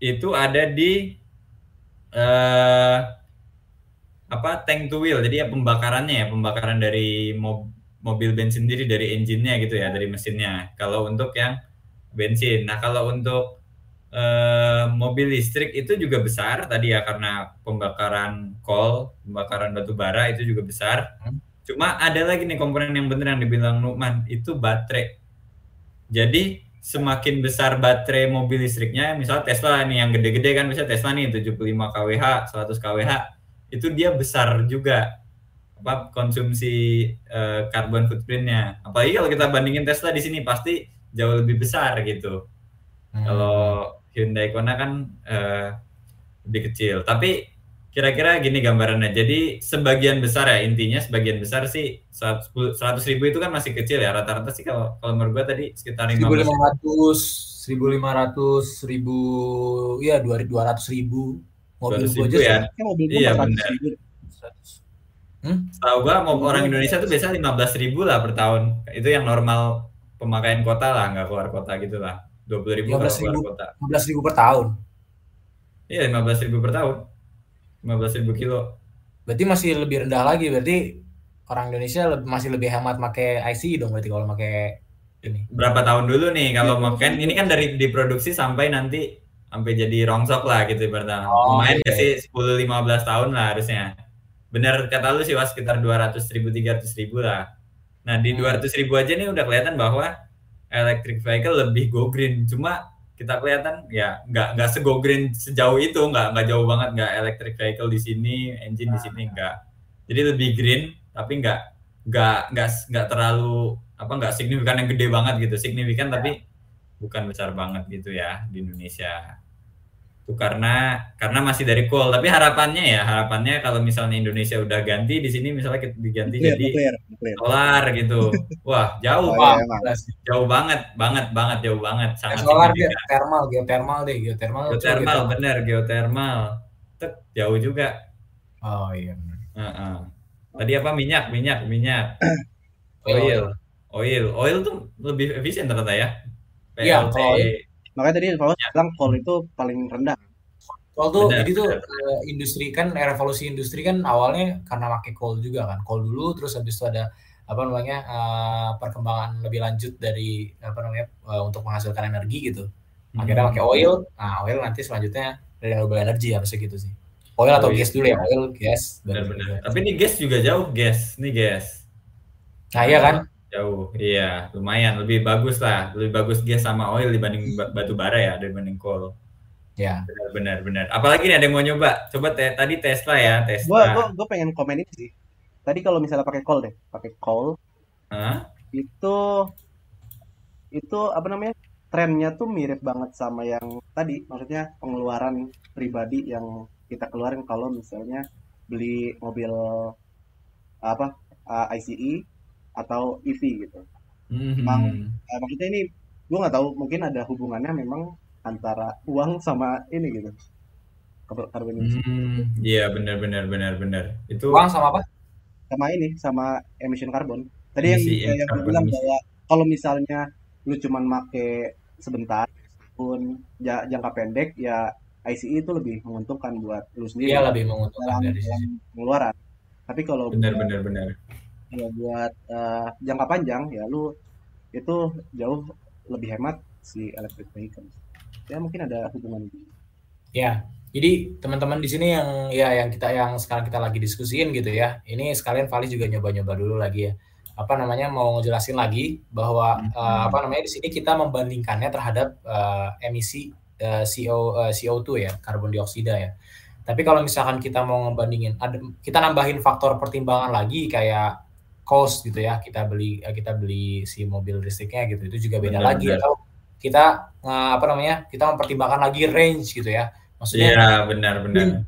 itu ada di uh, apa tank to wheel. Jadi ya pembakarannya ya pembakaran dari mob, mobil bensin sendiri dari engine-nya gitu ya dari mesinnya. Kalau untuk yang bensin. Nah kalau untuk uh, mobil listrik itu juga besar tadi ya karena pembakaran coal pembakaran batu bara itu juga besar. Hmm. cuma ada lagi nih komponen yang bener yang dibilang Nukman itu baterai. Jadi semakin besar baterai mobil listriknya, misalnya Tesla nih yang gede-gede kan bisa Tesla nih 75 kWh, 100 kWh, itu dia besar juga apa konsumsi uh, carbon footprintnya. Apalagi kalau kita bandingin Tesla di sini pasti jauh lebih besar gitu. Hmm. Kalau Hyundai Kona kan uh, lebih kecil. Tapi kira-kira gini gambarannya. Jadi sebagian besar ya intinya sebagian besar sih 100 ribu itu kan masih kecil ya rata-rata sih kalau kalau menurut gua tadi sekitar 1500 1500 ribu ya 200 ribu mobil gua aja ya. iya benar. Hmm? Tahu gua mau orang Indonesia tuh biasa 15 ribu lah per tahun. Itu yang normal pemakaian kota lah, nggak keluar kota gitu lah. 20 ribu kalau keluar kota. 15 ribu per tahun. Iya, 15 ribu per tahun. 15 ribu kilo. Berarti masih lebih rendah lagi. Berarti orang Indonesia masih lebih hemat pakai IC dong berarti kalau pakai ini. Berapa tahun dulu nih kalau ya, makan ini kan dari diproduksi sampai nanti sampai jadi rongsok lah gitu pertama. Oh, Lumayan iya. kasih 10 15 tahun lah harusnya. Bener kata lu sih was sekitar 200 ribu 300 ribu lah. Nah di hmm. 200 ribu aja nih udah kelihatan bahwa electric vehicle lebih go green. Cuma kita kelihatan ya nggak nggak sego green sejauh itu nggak nggak jauh banget nggak electric vehicle di sini engine di sini nggak. Jadi lebih green tapi nggak nggak nggak nggak terlalu apa nggak signifikan yang gede banget gitu. Signifikan tapi bukan besar banget gitu ya di Indonesia itu karena karena masih dari coal. Tapi harapannya ya harapannya kalau misalnya Indonesia udah ganti di sini misalnya kita diganti clear, jadi clear, clear. solar gitu. Wah jauh oh, iya, jauh banget banget banget jauh banget. Sangat ya, solar dia thermal geothermal deh geothermal geothermal gitu. bener geothermal Tek, jauh juga. Oh iya uh -uh. tadi apa? Minyak minyak minyak. Oil. Oil. Oil. Tuh lebih efisien ternyata ya. Iya, Makanya tadi Paulus ya. bilang coal itu paling rendah. Coal tuh benar, jadi tuh benar. industri kan revolusi industri kan awalnya karena pakai coal juga kan. Coal dulu terus habis itu ada apa namanya uh, perkembangan lebih lanjut dari apa namanya uh, untuk menghasilkan energi gitu. Akhirnya hmm. pakai oil. Nah, oil nanti selanjutnya renewable energy harusnya gitu sih. Oil atau oh, gas dulu ya, oil, gas. Benar-benar. Tapi ini gas juga jauh, gas. Ini gas. Nah, iya kan? Jauh, iya, lumayan lebih bagus lah, lebih bagus gas sama oil dibanding batu bara ya, dibanding coal. Ya. Benar, benar, Apalagi nih ada yang mau nyoba? Coba te tadi Tesla ya, Tesla. Gua, gua, gua pengen komen ini sih. Tadi kalau misalnya pakai coal deh, pakai coal, huh? itu itu apa namanya? Trennya tuh mirip banget sama yang tadi, maksudnya pengeluaran pribadi yang kita keluarin kalau misalnya beli mobil apa uh, ICE atau EV gitu. Mm-hmm. Emang, eh, maksudnya ini gue nggak tahu mungkin ada hubungannya memang antara uang sama ini gitu. Karbon emisi. Hmm, iya benar benar benar benar. Itu uang sama apa? Sama ini sama emission karbon. Tadi emisi, yang, yang gue bilang bahwa kalau misalnya lu cuman make sebentar pun jangka pendek ya ICE itu lebih menguntungkan buat lu sendiri. Iya lebih menguntungkan dalam, dari sisi pengeluaran. Tapi kalau benar benar benar ya buat uh, jangka panjang ya lu itu jauh lebih hemat si electric vehicle. Ya mungkin ada hubungan. Ya jadi teman-teman di sini yang ya yang kita yang sekarang kita lagi diskusiin gitu ya ini sekalian Vali juga nyoba-nyoba dulu lagi ya. Apa namanya mau ngejelasin lagi bahwa hmm. uh, apa namanya di sini kita membandingkannya terhadap uh, emisi uh, CO uh, CO2 ya karbon dioksida ya. Tapi kalau misalkan kita mau ngebandingin ada kita nambahin faktor pertimbangan lagi kayak cost gitu ya kita beli eh, kita beli si mobil listriknya gitu itu juga beda benar, lagi benar. atau kita apa namanya kita mempertimbangkan lagi range gitu ya maksudnya ya benar benar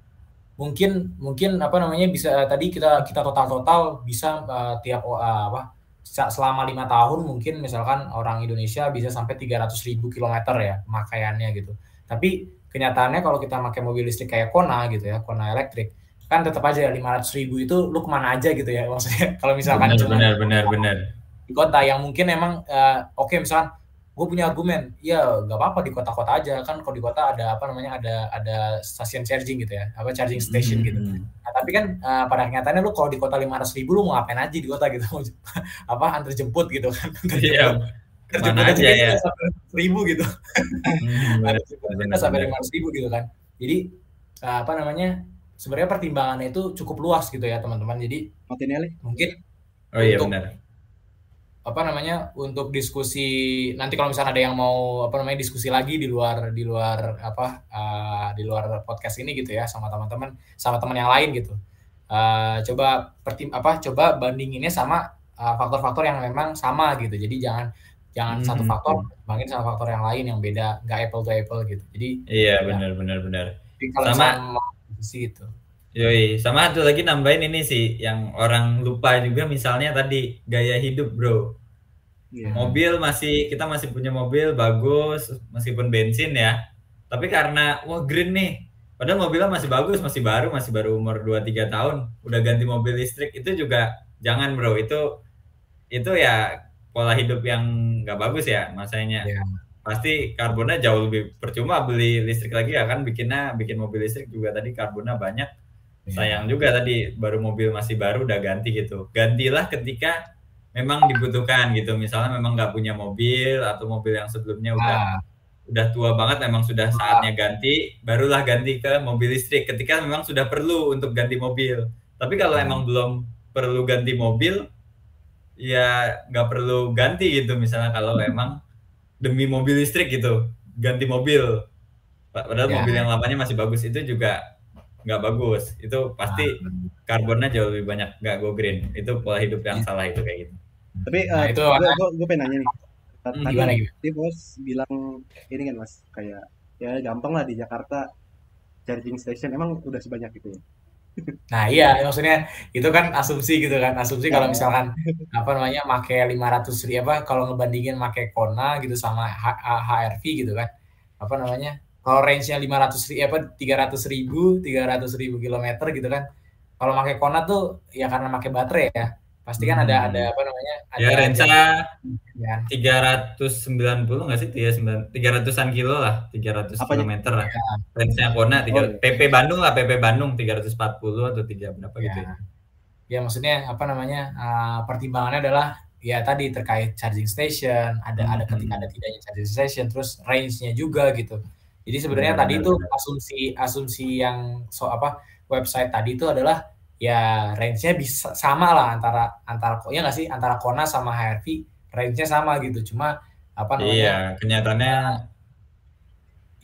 mungkin mungkin apa namanya bisa tadi kita kita total total bisa uh, tiap uh, apa selama lima tahun mungkin misalkan orang Indonesia bisa sampai 300 ribu kilometer ya pemakaiannya gitu. Tapi kenyataannya kalau kita pakai mobil listrik kayak Kona gitu ya, Kona elektrik, kan tetap aja 500 ribu itu lu ke mana aja gitu ya maksudnya. Kalau misalkan benar, cuma benar benar benar. di kota yang mungkin emang uh, oke okay, misalkan gue punya argumen ya nggak apa-apa di kota-kota aja kan kalau di kota ada apa namanya ada ada stasiun charging gitu ya apa charging station hmm. gitu nah tapi kan uh, pada kenyataannya lu kalau di kota lima ratus ribu lu mau ngapain aja di kota gitu? Apa antar jemput gitu kan? Iya. Terjemput aja ya ribu gitu. Hmm, sampai lima ratus ribu gitu kan. Jadi uh, apa namanya sebenarnya pertimbangannya itu cukup luas gitu ya teman-teman. Jadi mungkin oh iya untuk, benar. Apa namanya untuk diskusi nanti kalau misalnya ada yang mau apa namanya diskusi lagi di luar di luar apa uh, di luar podcast ini gitu ya sama teman-teman sama teman yang lain gitu. Uh, coba pertim apa coba bandinginnya sama ah, faktor-faktor uh, yang memang sama gitu. Jadi jangan jangan hmm. satu faktor bandingin sama faktor yang lain yang beda, nggak apple to apple gitu. Jadi iya ya, benar benar benar. Sama sih itu. Yoi, sama satu lagi nambahin ini sih yang orang lupa juga misalnya tadi gaya hidup bro. Yeah. Mobil masih kita masih punya mobil bagus meskipun bensin ya. Tapi karena wah green nih, padahal mobilnya masih bagus, masih baru, masih baru umur 2 3 tahun, udah ganti mobil listrik itu juga jangan bro, itu itu ya pola hidup yang nggak bagus ya masanya. Yeah pasti karbonnya jauh lebih percuma beli listrik lagi ya kan bikinnya bikin mobil listrik juga tadi karbonnya banyak yeah. sayang juga tadi baru mobil masih baru udah ganti gitu gantilah ketika memang dibutuhkan gitu misalnya memang nggak punya mobil atau mobil yang sebelumnya udah ah. udah tua banget memang sudah ah. saatnya ganti barulah ganti ke mobil listrik ketika memang sudah perlu untuk ganti mobil tapi kalau ah. emang belum perlu ganti mobil ya nggak perlu ganti gitu misalnya kalau emang demi mobil listrik gitu ganti mobil. Padahal ya. mobil yang lamanya masih bagus itu juga nggak bagus. Itu pasti nah, karbonnya jauh lebih banyak nggak go green. Itu pola hidup yang ya. salah itu kayak gitu. Tapi uh, itu gue, gue, gue pengen nanya nih. Hmm, tadi gimana, bos bilang ini kan mas kayak ya gampang lah di Jakarta charging station. Emang udah sebanyak itu ya Nah iya, maksudnya itu kan asumsi gitu kan, asumsi kalau iya. misalkan apa namanya make 500 ribu apa kalau ngebandingin make Kona gitu sama H HRV gitu kan, apa namanya kalau range-nya 500 ribu apa 300 ribu 300 ribu kilometer gitu kan, kalau make Kona tuh ya karena make baterai ya, pasti kan ada ada apa namanya? Ya, ada ya range ya. tiga ratus sembilan puluh nggak sih? Tiga sembilan tiga ratusan kilo lah tiga ratus kilometer lah. Ya. range nya Kona tiga oh, PP Bandung lah PP Bandung tiga ratus empat puluh atau tiga berapa gitu ya. gitu ya maksudnya apa namanya? Uh, pertimbangannya adalah ya tadi terkait charging station ada hmm. ada ketika ada tidaknya charging station terus range nya juga gitu. Jadi sebenarnya hmm, tadi itu asumsi asumsi yang so apa website tadi itu adalah ya range-nya bisa sama lah antara antara ya nggak sih? Antara Kona sama HRV range-nya sama gitu. Cuma apa namanya? Iya kenyataannya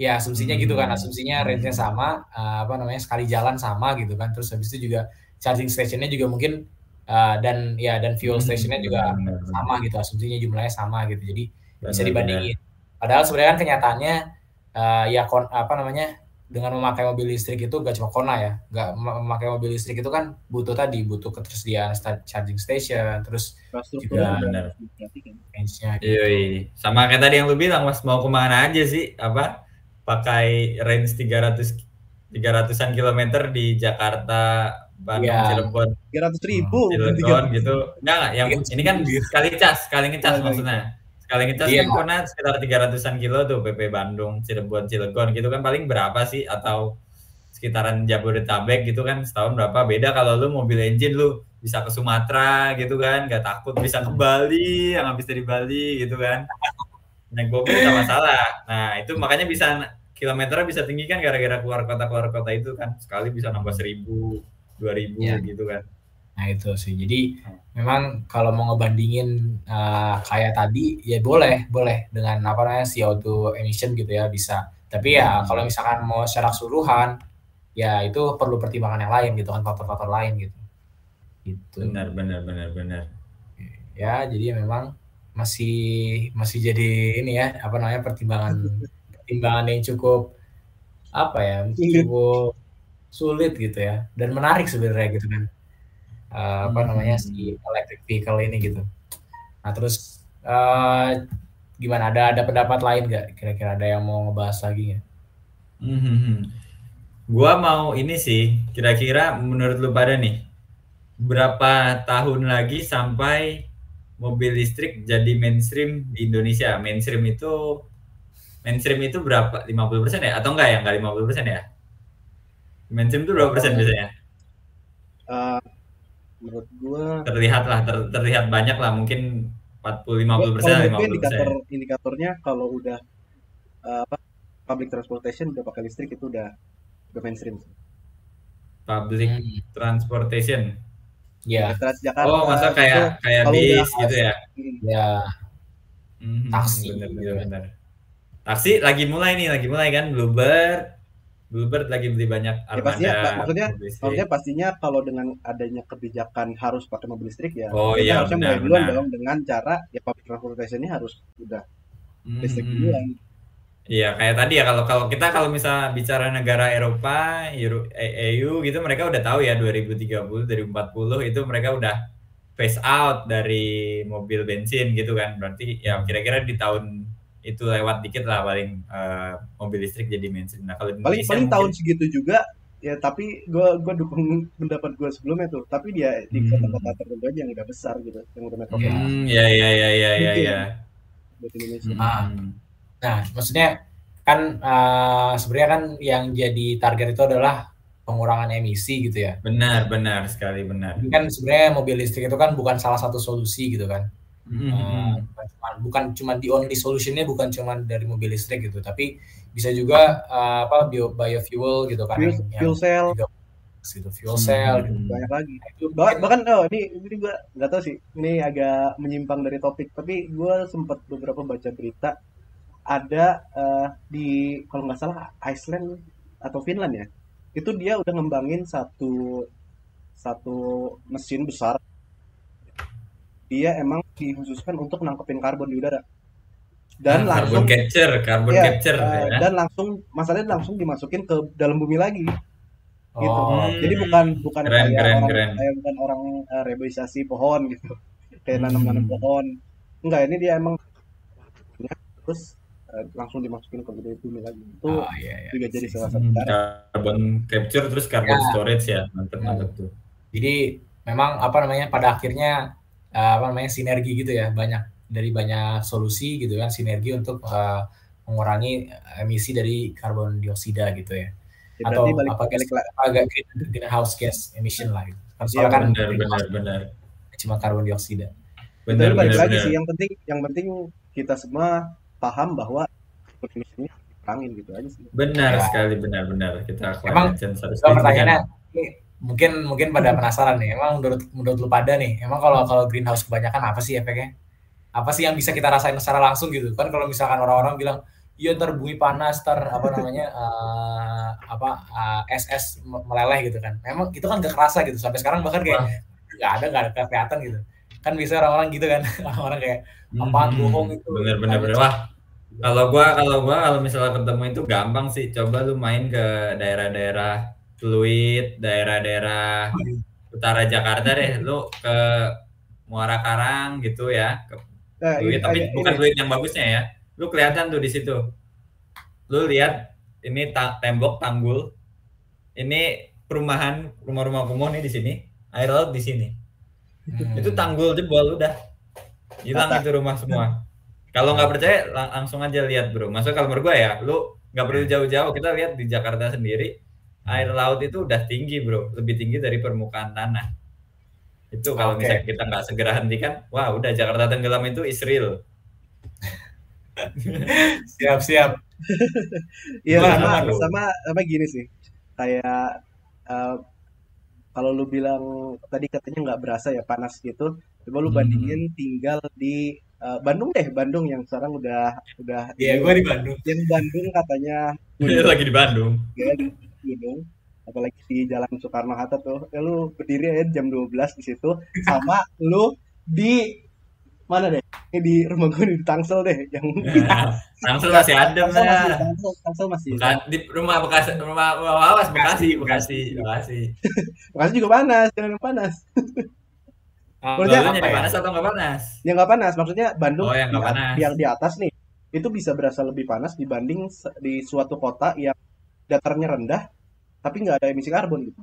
ya asumsinya hmm. gitu kan. Asumsinya range-nya sama uh, apa namanya sekali jalan sama gitu kan. Terus habis itu juga charging station-nya juga mungkin uh, dan ya dan fuel hmm, station-nya juga benar, sama gitu. Asumsinya jumlahnya sama gitu. Jadi benar, bisa dibandingin. Padahal sebenarnya kan kenyataannya uh, ya kon, apa namanya dengan memakai mobil listrik itu gak cuma Kona ya, gak memakai mobil listrik itu kan butuh tadi butuh ketersediaan charging station, terus juga benar. range-nya. Gitu. Iya, iya, sama kayak tadi yang lu bilang mas mau ke mana aja sih? Apa? Pakai range 300 300-an kilometer di Jakarta Bandung ya. Cirebon. 300 ribu. Hmm, Cirebon gitu. Enggak enggak yang ini kan sekali cas sekali ngecas maksudnya Kita iya. kan kona sekitar 300-an kilo tuh PP Bandung, Cirebon, Cilegon gitu kan. Paling berapa sih? Atau sekitaran Jabodetabek gitu kan setahun berapa? Beda kalau lu mobil engine lu bisa ke Sumatera gitu kan. Gak takut bisa ke Bali yang habis dari Bali gitu kan. Naik mobil gak masalah. Nah itu makanya bisa kilometernya bisa tinggi kan gara-gara keluar kota keluar kota itu kan. Sekali bisa nambah seribu dua ribu ya. gitu kan Nah itu sih. Jadi hmm. memang kalau mau ngebandingin uh, kayak tadi ya boleh, boleh dengan apa namanya CO2 emission gitu ya bisa. Tapi ya hmm. kalau misalkan mau secara keseluruhan ya itu perlu pertimbangan yang lain gitu kan faktor-faktor lain gitu. Gitu. Benar, benar, benar, benar. Ya, jadi memang masih masih jadi ini ya apa namanya pertimbangan pertimbangan yang cukup apa ya cukup sulit gitu ya dan menarik sebenarnya gitu kan uh, apa namanya si electric vehicle ini gitu. Nah terus uh, gimana? Ada ada pendapat lain nggak? Kira-kira ada yang mau ngebahas lagi nggak? Hmm, gua mau ini sih, kira-kira menurut lu pada nih, berapa tahun lagi sampai mobil listrik jadi mainstream di Indonesia? Mainstream itu mainstream itu berapa? 50% ya? Atau enggak ya? Enggak 50% ya? Mainstream itu berapa persen biasanya? Uh, menurut gua terlihat lah ter, terlihat banyak lah mungkin 40 50 persen 50 indikator indikatornya kalau udah uh, apa public transportation udah pakai listrik itu udah udah mainstream. Public hmm. transportation? Ya. Transjakarta oh masa kayak kayak bis gitu ya? ya. Hmm, taksi. bener, bener, bener. taksi lagi mulai nih lagi mulai kan Bluebird Bluebird lagi beli banyak armada. Ya, pastinya, maksudnya, maksudnya pastinya kalau dengan adanya kebijakan harus pakai mobil listrik ya, oh, iya, harusnya mulai duluan dong dengan cara ya public transportation ini harus udah listrik hmm. duluan. Iya kayak tadi ya kalau kalau kita kalau misal bicara negara Eropa, Euro, EU gitu mereka udah tahu ya 2030, 2040 itu mereka udah phase out dari mobil bensin gitu kan. Berarti ya kira-kira di tahun itu lewat dikit lah paling uh, mobil listrik jadi mainstream. Nah kalau paling paling mungkin... tahun segitu juga ya tapi gue gue dukung pendapat gue sebelumnya tuh tapi dia di hmm. kota-kota tertentu aja yang udah besar gitu yang udah metropol. Hmm, ya ya ya ya ya ya. Buat Indonesia. Hmm. Nah maksudnya kan uh, sebenarnya kan yang jadi target itu adalah pengurangan emisi gitu ya. Benar benar sekali benar. Ini kan sebenarnya mobil listrik itu kan bukan salah satu solusi gitu kan Mm-hmm. Uh, bukan cuma di only solutionnya bukan cuma dari mobil listrik gitu, tapi bisa juga uh, apa bio biofuel gitu kan, fuel, yang, fuel cell, gitu fuel cell, hmm. gitu. banyak lagi. Nah, itu bahkan oh ini ini gue nggak tahu sih, ini agak menyimpang dari topik, tapi gue sempat beberapa baca berita ada uh, di kalau nggak salah Iceland atau Finland ya, itu dia udah ngembangin satu satu mesin besar dia emang dikhususkan untuk nangkepin karbon di udara dan nah, langsung carbon capture carbon ya, capture uh, ya. dan langsung masalahnya langsung dimasukin ke dalam bumi lagi gitu. oh, gitu jadi bukan bukan keren, kayak keren, orang keren. kayak bukan orang uh, reboisasi pohon gitu kayak hmm. nanam-nanam pohon enggak ini dia emang terus uh, langsung dimasukin ke bumi lagi itu oh, iya, iya. juga jadi salah satu cara carbon capture terus carbon ya. storage ya mantap mantap tuh jadi memang apa namanya pada akhirnya uh, apa namanya sinergi gitu ya banyak dari banyak solusi gitu kan sinergi untuk uh, mengurangi emisi dari karbon dioksida gitu ya, ya atau balik, apa balik, agak greenhouse gas emission lah gitu. Kan ya, kan benar, benar, benar. cuma karbon dioksida. Benar, balik benar, lagi benar. sih yang penting yang penting kita semua paham bahwa ini kurangin gitu aja sih. Benar ya. sekali benar-benar kita Emang pertanyaannya mungkin mungkin pada penasaran nih emang menurut menurut lu pada nih emang kalau kalau greenhouse kebanyakan apa sih efeknya? Apa sih yang bisa kita rasain secara langsung gitu? Kan kalau misalkan orang-orang bilang iya ntar bumi panas ntar apa namanya uh, apa uh, es es meleleh gitu kan. Memang itu kan gak kerasa gitu. Sampai sekarang bahkan kayak nggak ada nggak ada kelihatan gitu. Kan bisa orang-orang gitu kan. Orang-orang kayak apaan hmm, bohong itu? Bener-bener bener. wah kalau gua kalau gua kalau misalnya ketemu itu gampang sih. Coba lu main ke daerah-daerah Fluid, daerah-daerah utara Jakarta deh, lu ke Muara Karang gitu ya, ke nah, Fluid, tapi ini, bukan Fluid yang bagusnya ya. Lu kelihatan tuh di situ. Lu lihat ini ta tembok tanggul. Ini perumahan rumah-rumah kumuh nih di sini, air laut di sini. Hmm. Itu tanggul jebol udah. Hilang itu rumah semua. Kalau nggak percaya lang langsung aja lihat, Bro. Maksudnya kalau menurut gue ya, lu nggak perlu jauh-jauh. Kita lihat di Jakarta sendiri air laut itu udah tinggi bro. Lebih tinggi dari permukaan tanah. Itu kalau okay. misalnya kita nggak segera hentikan wah udah Jakarta tenggelam itu Israel. Siap siap. Iya sama, sama sama gini sih. Kayak uh, kalau lu bilang tadi katanya nggak berasa ya panas gitu coba lu hmm. bandingin hmm. tinggal di uh, Bandung deh Bandung yang sekarang udah udah iya yeah, gue di Bandung. yang Bandung katanya lagi di Bandung. Ya, gunung apalagi di Jalan Soekarno Hatta tuh ya lu berdiri aja jam 12 di situ sama lu di mana deh di rumah gue di Tangsel deh yang ya, Tangsel masih ada Tangsel masih Tangsel, Tangsel masih Bukan, di rumah bekas rumah Wawas Bekasi Bekasi Bekasi Bekasi juga panas jangan panas Maksudnya lu nyari apa ya? panas atau nggak panas? yang nggak panas maksudnya Bandung Oh, yang di- panas. yang di atas nih itu bisa berasa lebih panas dibanding di suatu kota yang datarnya rendah tapi nggak ada emisi karbon gitu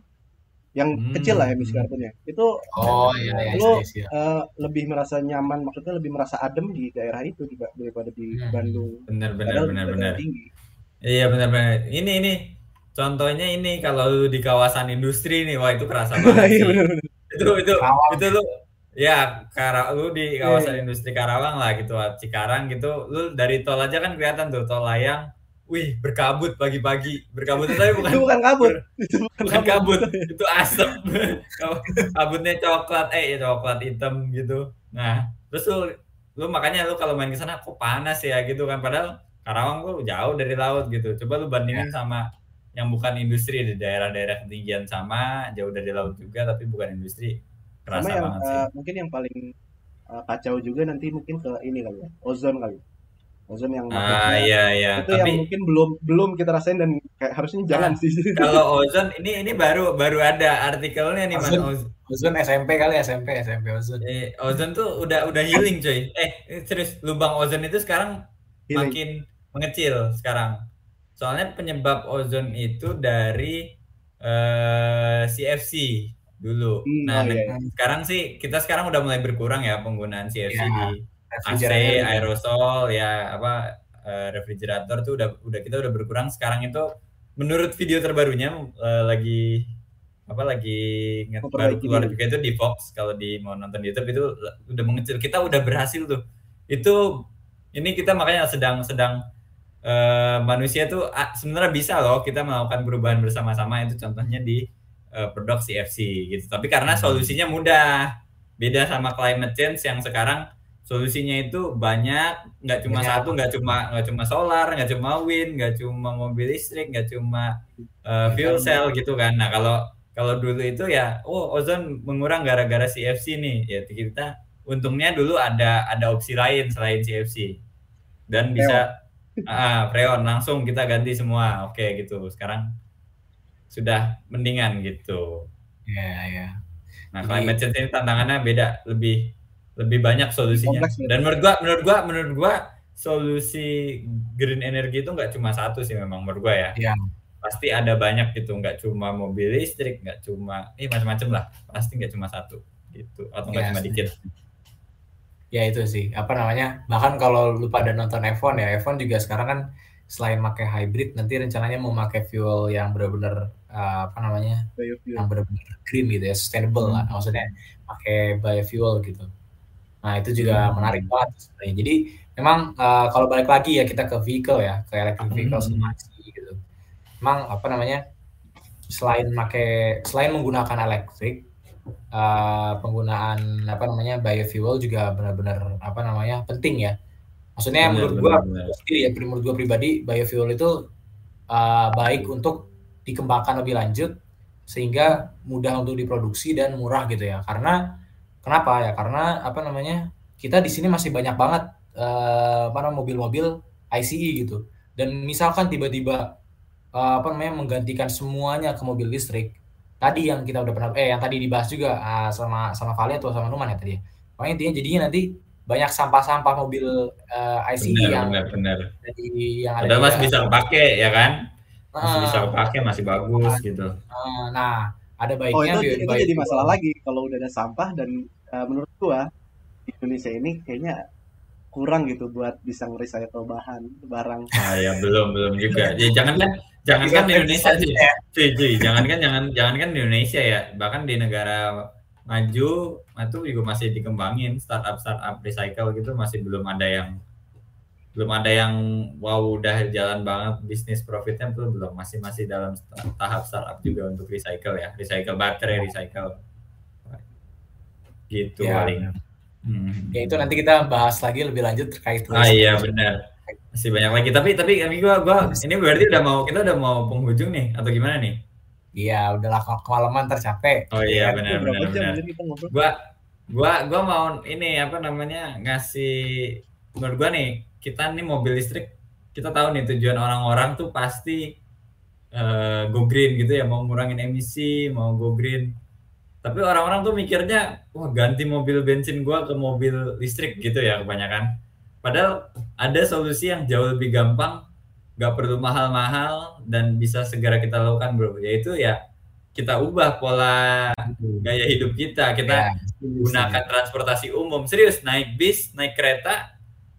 yang Hmm. kecil lah emisi karbonnya itu Oh iya iya Lu- iya, iya. eh, lebih merasa nyaman maksudnya lebih merasa adem di daerah itu daripada di Hmm. Bandung Bener bener bener di bener. daerah tinggi Iya bener bener. Ini ini contohnya ini kalau lu di kawasan industri nih, wah itu kerasa banget iya sih. benar-benar Itu itu Karawang. itu lu ya Kara, lu di kawasan Iya, iya. industri Karawang lah gitu, Cikarang gitu. Lu dari tol aja kan kelihatan tuh tol layang. Wih, berkabut pagi-pagi. Berkabut tapi bukan itu bukan kabut itu bukan, bukan kabut, itu asap. Kabutnya coklat, eh ya coklat hitam gitu. Nah, terus lu lu makanya lu kalau main ke sana kok panas ya gitu kan padahal Karawang tuh jauh dari laut gitu. Coba lu bandingin sama yang bukan industri di daerah-daerah ketinggian sama, jauh dari laut juga tapi bukan industri. sama Kerasa yang banget sih. eh, mungkin yang paling eh, kacau juga nanti mungkin ke ini kali ya ozon kali ozon yang Ah iya iya, itu yang tapi mungkin belum belum kita rasain dan kayak harusnya jangan sih kalau ozon ini ini baru baru ada artikelnya nih. Ozon. Oz- Ozon SMP kali SMP SMP Ozon. eh, ozon tuh udah udah healing coy. Eh serius lubang ozon itu sekarang Healing. makin mengecil sekarang. Soalnya penyebab ozon itu dari eh, CFC dulu. Hmm, Nah, oh, iya, ne- sekarang sih kita sekarang udah mulai berkurang ya penggunaan CFC Iya. di AC, Refrigerator. aerosol ya apa eh, refrigerator tuh udah udah kita udah berkurang. Sekarang itu menurut video terbarunya eh, lagi apa lagi nge- baru Memperbaiki keluar juga itu di Fox kalau di mau nonton di YouTube itu udah mengecil. Kita udah berhasil tuh. Itu ini kita makanya sedang sedang eh, manusia tuh ah, sebenarnya bisa loh kita melakukan perubahan bersama-sama itu contohnya di eh, produk CFC gitu. Tapi karena Hmm. solusinya mudah. Beda sama climate change yang sekarang solusinya itu banyak, nggak cuma Banyak. satu, nggak cuma nggak cuma solar, nggak cuma wind, nggak cuma mobil listrik, nggak cuma eh, fuel cell gitu kan. Nah kalau kalau dulu itu ya, oh ozon mengurang gara-gara CFC nih, ya kita untungnya dulu ada ada opsi lain selain CFC dan bisa ah freon langsung kita ganti semua, oke gitu. Sekarang sudah mendingan gitu. Iya iya. Nah, Jadi- climate change ini tantangannya beda, lebih lebih banyak solusinya. Ya. Dan menurut gua, menurut gua, menurut gua solusi green energy itu nggak cuma satu sih memang menurut gua ya. Iya. Pasti ada banyak gitu, nggak cuma mobil listrik, nggak cuma, eh macam-macam lah. Pasti nggak cuma satu gitu, atau nggak Iya, cuma dikit. Ya itu sih, apa namanya? Bahkan kalau lu pada nonton F1 ya, F1 juga sekarang kan selain pakai hybrid, nanti rencananya mau pakai fuel yang benar-benar eh, apa namanya? biofuel yang benar-benar green gitu ya, sustainable lah. Maksudnya pakai biofuel gitu. Nah, itu juga Hmm. menarik banget sebenarnya. Jadi memang eh, kalau balik lagi ya kita ke vehicle ya, ke electric vehicle Hmm. sama ICE gitu. Memang apa namanya? Selain pakai selain menggunakan elektrik eh, penggunaan apa namanya biofuel juga benar-benar apa namanya penting ya. Maksudnya Benar, menurut benar, gua benar. sendiri ya, menurut gua pribadi biofuel itu eh, baik untuk dikembangkan lebih lanjut sehingga mudah untuk diproduksi dan murah gitu ya. Karena kenapa ya? Karena apa namanya? Kita di sini masih banyak banget apa namanya mobil-mobil ICE gitu. Dan misalkan tiba-tiba eh, apa namanya menggantikan semuanya ke mobil listrik. Tadi yang kita udah pernah eh yang tadi dibahas juga ah, sama sama Vali atau sama Numan ya tadi. ya. Makanya intinya jadinya nanti banyak sampah-sampah mobil eh, ICE Benar, yang benar, benar. dari yang ada Padahal masih bisa kepake ya kan? Masih bisa kepake, masih bagus gitu. ah, nah, ada oh baiknya itu bio- itu bio- jadi masalah lagi kalau udah ada sampah dan eh, menurut gua di Indonesia ini kayaknya kurang gitu buat bisa nge-recycle bahan barang Ah ya belum belum juga. Ya jangan kan jangan kan di Indonesia sih. Cuy, cuy, jangan kan jangan jangan kan di Indonesia ya. Bahkan di negara maju itu juga masih dikembangin startup startup recycle gitu masih belum ada yang belum ada yang wow udah jalan banget bisnis profitnya belum belum masih masih dalam tahap startup juga untuk recycle ya recycle baterai recycle gitu Ya. paling Hmm. Ya itu nanti kita bahas lagi lebih lanjut terkait Ah iya benar. Masih banyak lagi. Tapi tapi kami gua gua ini berarti udah mau kita udah mau penghujung nih atau gimana nih? Iya, udahlah ke- kemalaman tercapek. Oh iya Ya, benar benar benar. Gua gua gua mau ini apa namanya ngasih menurut gua nih kita nih mobil listrik kita tahu nih tujuan orang-orang tuh pasti eh, go green gitu ya mau ngurangin emisi mau go green Tapi orang-orang tuh mikirnya, wah ganti mobil bensin gua ke mobil listrik gitu ya kebanyakan. Padahal ada solusi yang jauh lebih gampang, nggak perlu mahal-mahal dan bisa segera kita lakukan bro. Yaitu ya kita ubah pola gaya hidup kita. Kita Ya, gunakan transportasi umum. Serius naik bis, naik kereta,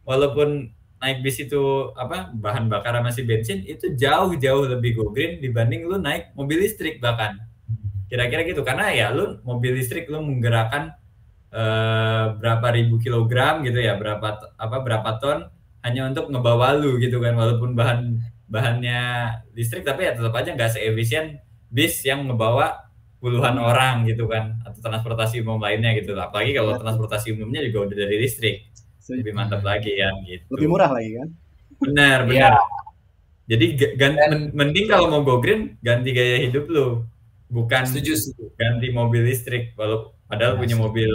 walaupun naik bis itu apa bahan bakar masih bensin, itu jauh-jauh lebih go green dibanding lu naik mobil listrik bahkan. Kira-kira gitu. Karena ya lu mobil listrik lu menggerakkan eh, berapa ribu kilogram gitu ya berapa apa berapa ton hanya untuk ngebawa lu gitu kan. Walaupun bahan bahannya listrik tapi ya tetap aja nggak seefisien bis yang ngebawa puluhan orang gitu kan. Atau transportasi umum lainnya gitu apalagi kalau transportasi umumnya juga udah dari listrik lebih mantap lagi kan gitu Lebih murah lagi kan? benar Iya. benar jadi ga- gan- men- mending kalau mau go green ganti gaya hidup lu bukan setuju setuju. ganti mobil listrik walau padahal Ya, punya setuju. mobil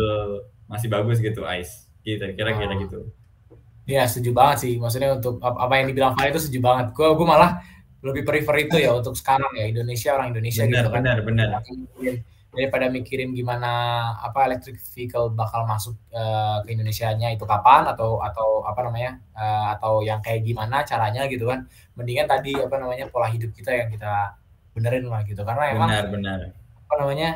masih bagus gitu ice gitu kira-kira Oh. gitu Iya setuju banget sih. Maksudnya untuk ap- apa yang dibilang Fahri itu setuju banget. Gue gue malah lebih prefer itu ya untuk sekarang ya Indonesia orang Indonesia benar gitu kan. benar benar daripada mikirin gimana apa electric vehicle bakal masuk eh, ke Indonesia-nya itu kapan atau atau apa namanya eh, atau yang kayak gimana caranya gitu kan. Mendingan tadi apa namanya pola hidup kita yang kita benerin lah gitu. Karena emang benar benar. apa namanya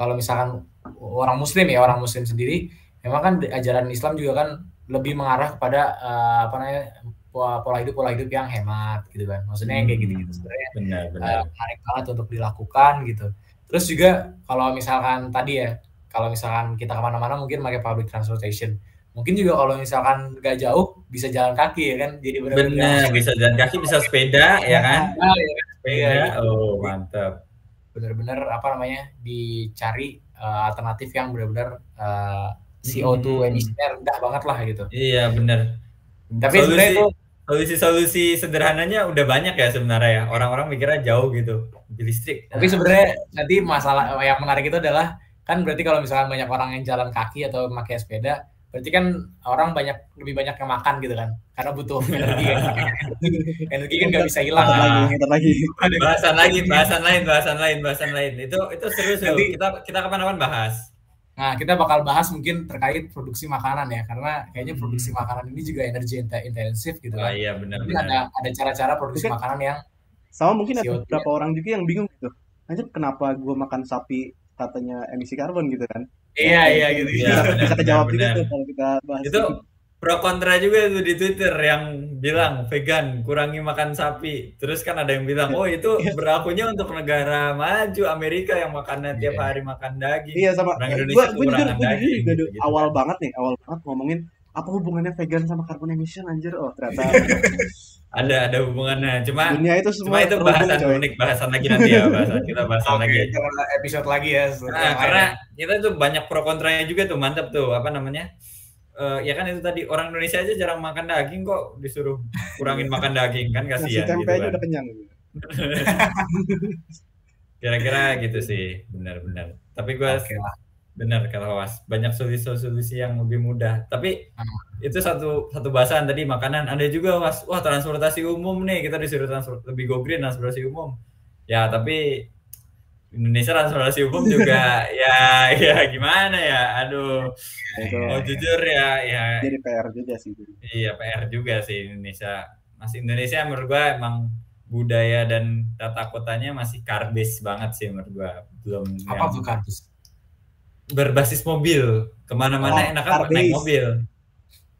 kalau misalkan orang muslim ya orang muslim sendiri memang kan ajaran Islam juga kan lebih mengarah kepada eh, apa namanya pola, hidup pola hidup yang hemat gitu kan. Maksudnya yang kayak gitu gitu sebenarnya. benar benar. menarik banget untuk dilakukan gitu terus juga kalau misalkan tadi ya kalau misalkan kita ke mana-mana mungkin pakai public transportation. Mungkin juga kalau misalkan gak jauh bisa jalan kaki ya kan? Jadi benar bisa jalan kaki bisa sepeda ya kan? Nah, ya kan? sepeda Iya, oh mantap benar-benar apa namanya dicari eh, alternatif yang benar-benar eh, CO2 Hmm. emisinya rendah banget lah gitu. iya benar. Tapi sebenarnya itu solusi-solusi sederhananya udah banyak ya sebenarnya ya orang-orang mikirnya jauh gitu mobil listrik tapi sebenarnya nanti masalah yang menarik itu adalah kan berarti kalau misalkan banyak orang yang jalan kaki atau pakai sepeda berarti kan orang banyak lebih banyak yang makan gitu kan karena butuh energi kan. energi kan nggak bisa hilang Ntar Ah. lagi, lagi. bahasan lagi bahasan lain bahasan lain bahasan lain itu itu seru seru Nanti- kita kita kapan-kapan bahas Nah, kita bakal bahas mungkin terkait produksi makanan ya, karena kayaknya produksi Hmm. makanan ini juga energi inte- intensif gitu oh kan. iya benar Mungkin benar ada ada cara-cara produksi Mungkin- makanan yang Sama mungkin ada CO2. beberapa orang juga yang bingung gitu. Anjir kenapa gue makan sapi katanya emisi karbon gitu kan? iya iya gitu. Iya, bisa, benar, bisa kejawab benar, juga benar. tuh kalau kita bahas itu pro kontra juga tuh di Twitter yang bilang vegan kurangi makan sapi terus kan ada yang bilang oh itu berlakunya untuk negara maju Amerika yang makannya tiap Iya. hari makan daging Iya sama Orang Indonesia kekurangan gue jujur daging, gitu, du- gitu awal kan. banget nih awal banget ngomongin apa hubungannya vegan sama carbon emission anjir oh ternyata ada ada hubungannya cuma dunia itu cuma semua itu terhubung, bahasan coy. unik bahasan lagi nanti ya bahasan kita bahasan Oke, lagi episode lagi ya. Nah, karena kita tuh banyak pro kontranya juga tuh mantap tuh apa namanya Eh, ya kan itu tadi orang Indonesia aja jarang makan daging kok disuruh kurangin makan daging kan nasi kasihan tempe gitu aja kan. udah kenyang. Kira-kira gitu sih, benar-benar. Tapi gue Oke lah. benar kata Was, banyak solusi-solusi yang lebih mudah. Tapi Hmm. itu satu satu bahasan tadi makanan. Ada juga Was, wah transportasi umum nih kita disuruh transport lebih go green transportasi umum. Ya tapi Indonesia transportasi umum juga ya ya gimana ya, aduh itu mau jujur ya ya jadi PR juga sih Iya PR juga sih Indonesia. Masih Indonesia menurut gua emang budaya dan tata kotanya masih kardis banget sih menurut gua. Belum Apa tuh kardus? berbasis mobil. Ke mana-mana Oh, enak kan kardis. naik mobil.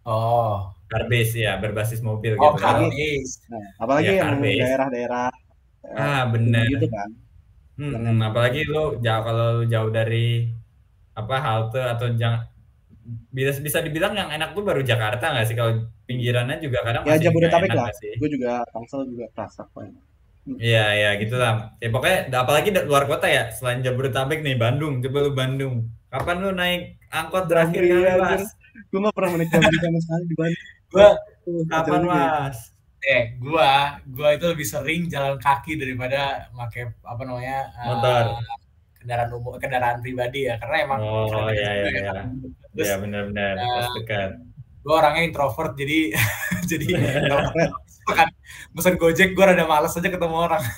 Oh. Kardis ya berbasis mobil Oh, gitu. Kardus. nah, apalagi Iya, yang daerah-daerah Ah bener. gitu kan Hmm, hmm, apalagi lu jauh kalau lu jauh dari apa halte atau jangan bisa bisa dibilang yang enak tuh baru Jakarta nggak sih kalau pinggirannya juga kadang ya masih Jabodetabek nggak enak lah nggak sih? gue juga Tangsel juga kerasa kok Iya, iya gitu lah. Ya pokoknya apalagi luar kota ya, selain Jabodetabek nih, Bandung. Coba lu Bandung. Kapan lu naik angkot terakhir kali. Mas? gue gak pernah menikah sama sekali di Bandung Tuh, Kapan. Mas? Eh gua gua itu lebih sering jalan kaki daripada pakai apa namanya eh, Motor. kendaraan umum kendaraan pribadi ya karena emang Oh, iya, iya, ya. iya. Terus Iya, benar-benar. dekat. gue orangnya introvert jadi jadi makan pesan gojek gue rada males aja ketemu orang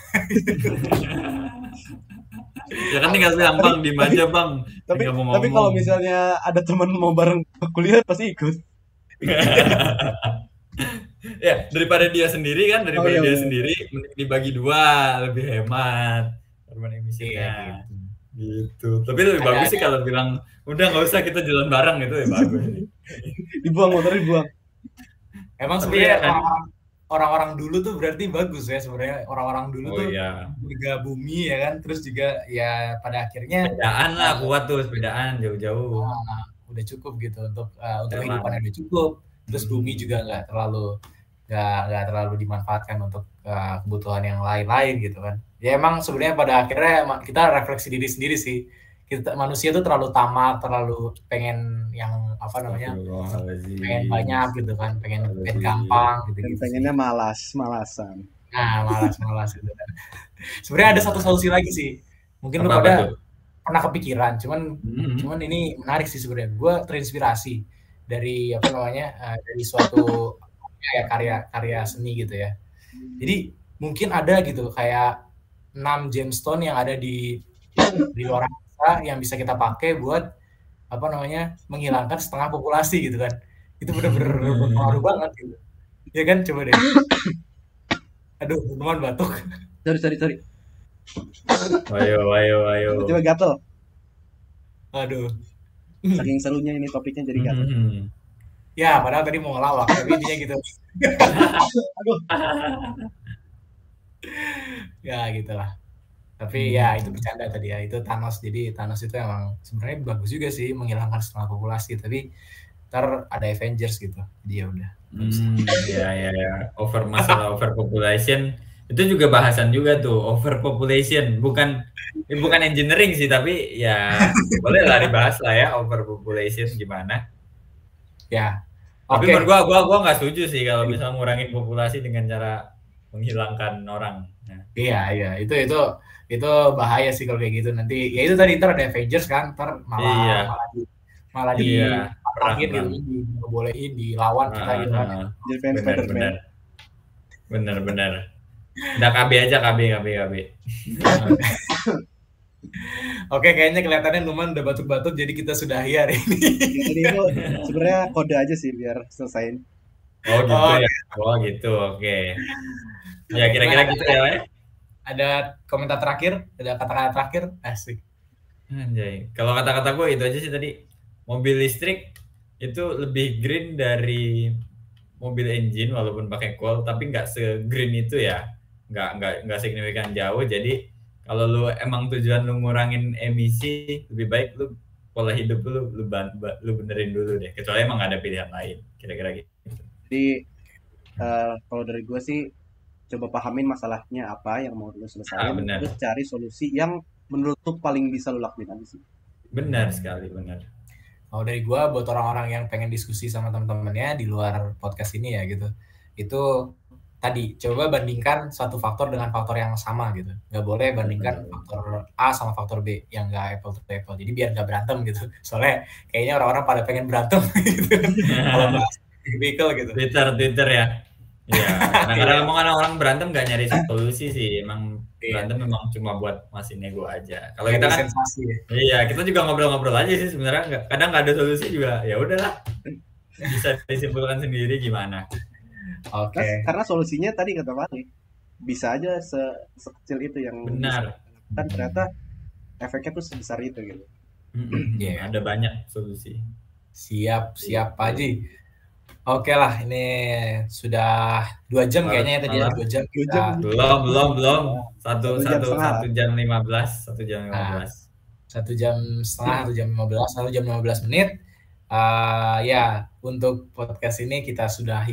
ya kan tinggal bilang bang di aja bang tapi mau tapi kalau misalnya ada teman mau bareng kuliah pasti ikut ya daripada dia sendiri kan daripada Oh, iya, dia bener. sendiri mending dibagi dua lebih hemat. Carbon emisinya Iya, gitu. Tapi lebih Ada- bagus sih kalau bilang udah nggak usah kita jalan bareng gitu ya bagus. Dibuang motor dibuang. Emang Tapi sebenarnya ya kan- orang-orang dulu tuh berarti bagus ya sebenarnya. Orang-orang dulu oh tuh iya. harga bumi ya kan? Terus juga ya pada akhirnya sepedaan lah kuat tuh sepedaan jauh-jauh. Ah, udah cukup gitu untuk uh, untuk Emang. kehidupannya udah cukup. Terus Hmm. bumi juga nggak terlalu nggak nggak terlalu dimanfaatkan untuk uh, kebutuhan yang lain-lain gitu kan. Ya emang sebenarnya pada akhirnya emang kita refleksi diri sendiri sih. Kita manusia tuh terlalu tamat terlalu pengen yang apa namanya pengen banyak gitu kan pengen pengen gampang gitu gitu pengennya malas malasan. Nah malas malas gitu kan. Sebenarnya ada satu solusi lagi sih. Mungkin lu pada pernah kepikiran cuman Hmm. cuman ini menarik sih sebenarnya. Gue terinspirasi dari apa namanya eh, dari suatu kayak karya karya seni gitu ya. Jadi mungkin ada gitu kayak 6 gemstone yang ada di di luar angkasa yang bisa kita pakai buat apa namanya menghilangkan setengah populasi gitu kan. Itu bener-bener berpengaruh banget gitu. Ya kan? Coba deh. Aduh teman batuk. Sorry sorry sorry. Ayo ayo ayo. Tiba gatel. Aduh. Saking serunya ini topiknya jadi gatel. Hmm. Ya padahal tadi mau ngelawak tapi intinya gitu. Ya gitulah. Tapi Hmm. ya itu bercanda tadi ya. Itu Thanos jadi Thanos itu emang sebenarnya bagus juga sih menghilangkan setengah populasi tapi ntar ada Avengers gitu. Jadi ya udah Hmm, ya ya ya over masalah overpopulation itu juga bahasan juga tuh overpopulation bukan eh, bukan engineering sih tapi ya boleh lah dibahas lah ya overpopulation gimana. Ya tapi oke. menurut gua gua gua nggak setuju sih kalau misalnya ngurangin populasi dengan cara menghilangkan orang. Nah, iya iya. Itu itu itu bahaya sih kalau kayak gitu. Nanti ya itu tadi ntar ada Avengers kan? Ntar malah Iya. malah di malah di iya. perangin perang, gitu di ngebolehin dilawan kita Ah, gitu kan. ah, jadi fans benar Spider-Man. benar. Benar benar. Udah KB aja KB KB KB Oke, kayaknya kelihatannya Numan udah batuk-batuk, jadi kita sudahi hari ini. jadi itu sebenarnya kode aja sih biar selesaiin oh gitu Oh, ya oh gitu oke ya kira-kira gitu ya Wei? Ada komentar terakhir, ada kata-kata terakhir, asik. Anjay. Kalau kata-kata gue itu aja sih tadi. Mobil listrik itu lebih green dari mobil engine walaupun pakai coal tapi nggak se-green itu ya. Nggak nggak nggak signifikan jauh. Jadi kalau lu emang tujuan lu ngurangin emisi lebih baik lu pola hidup lu lu, ban- lu benerin dulu deh. Kecuali emang ada pilihan lain. Kira-kira gitu. jadi eh, kalau dari gue sih coba pahamin masalahnya apa yang mau lu Ah, selesaiin benar. terus cari solusi yang menurut lu paling bisa lu lakuin aja sih Benar sekali, benar. Kalau dari gua buat orang-orang yang pengen diskusi sama teman-temannya di luar podcast ini ya gitu. Itu tadi coba bandingkan satu faktor dengan faktor yang sama gitu. Nggak boleh bandingkan faktor A sama faktor B yang nggak apple to apple. Jadi biar nggak berantem gitu. Soalnya kayaknya orang-orang pada pengen berantem gitu. Kalau bahas vehicle gitu. Twitter, Twitter ya. Iya, kadang-kadang emang orang berantem gak nyari solusi sih, emang Iya. berantem memang cuma buat masih nego aja. Kalau kita kan, sensasi ya. iya kita juga ngobrol-ngobrol aja sih sebenarnya. nggak- Kadang nggak ada solusi juga, ya udahlah. Bisa disimpulkan sendiri gimana. Oke. Terus, karena solusinya tadi kata Fahri bisa aja se sekecil itu yang Benar. kan ternyata efeknya tuh sebesar itu gitu Iya. Ada banyak solusi. Siap, siap Pak Haji. Oke lah, ini sudah dua jam Malam- kayaknya ya tadi ya, dua jam. Dua jam. Belum, belum, belum. Satu, Satu jam satu, jam lima belas, satu jam lima Ah. belas. satu jam setengah, satu jam 15, satu jam 15 menit. Eh ya, untuk podcast ini kita sudahi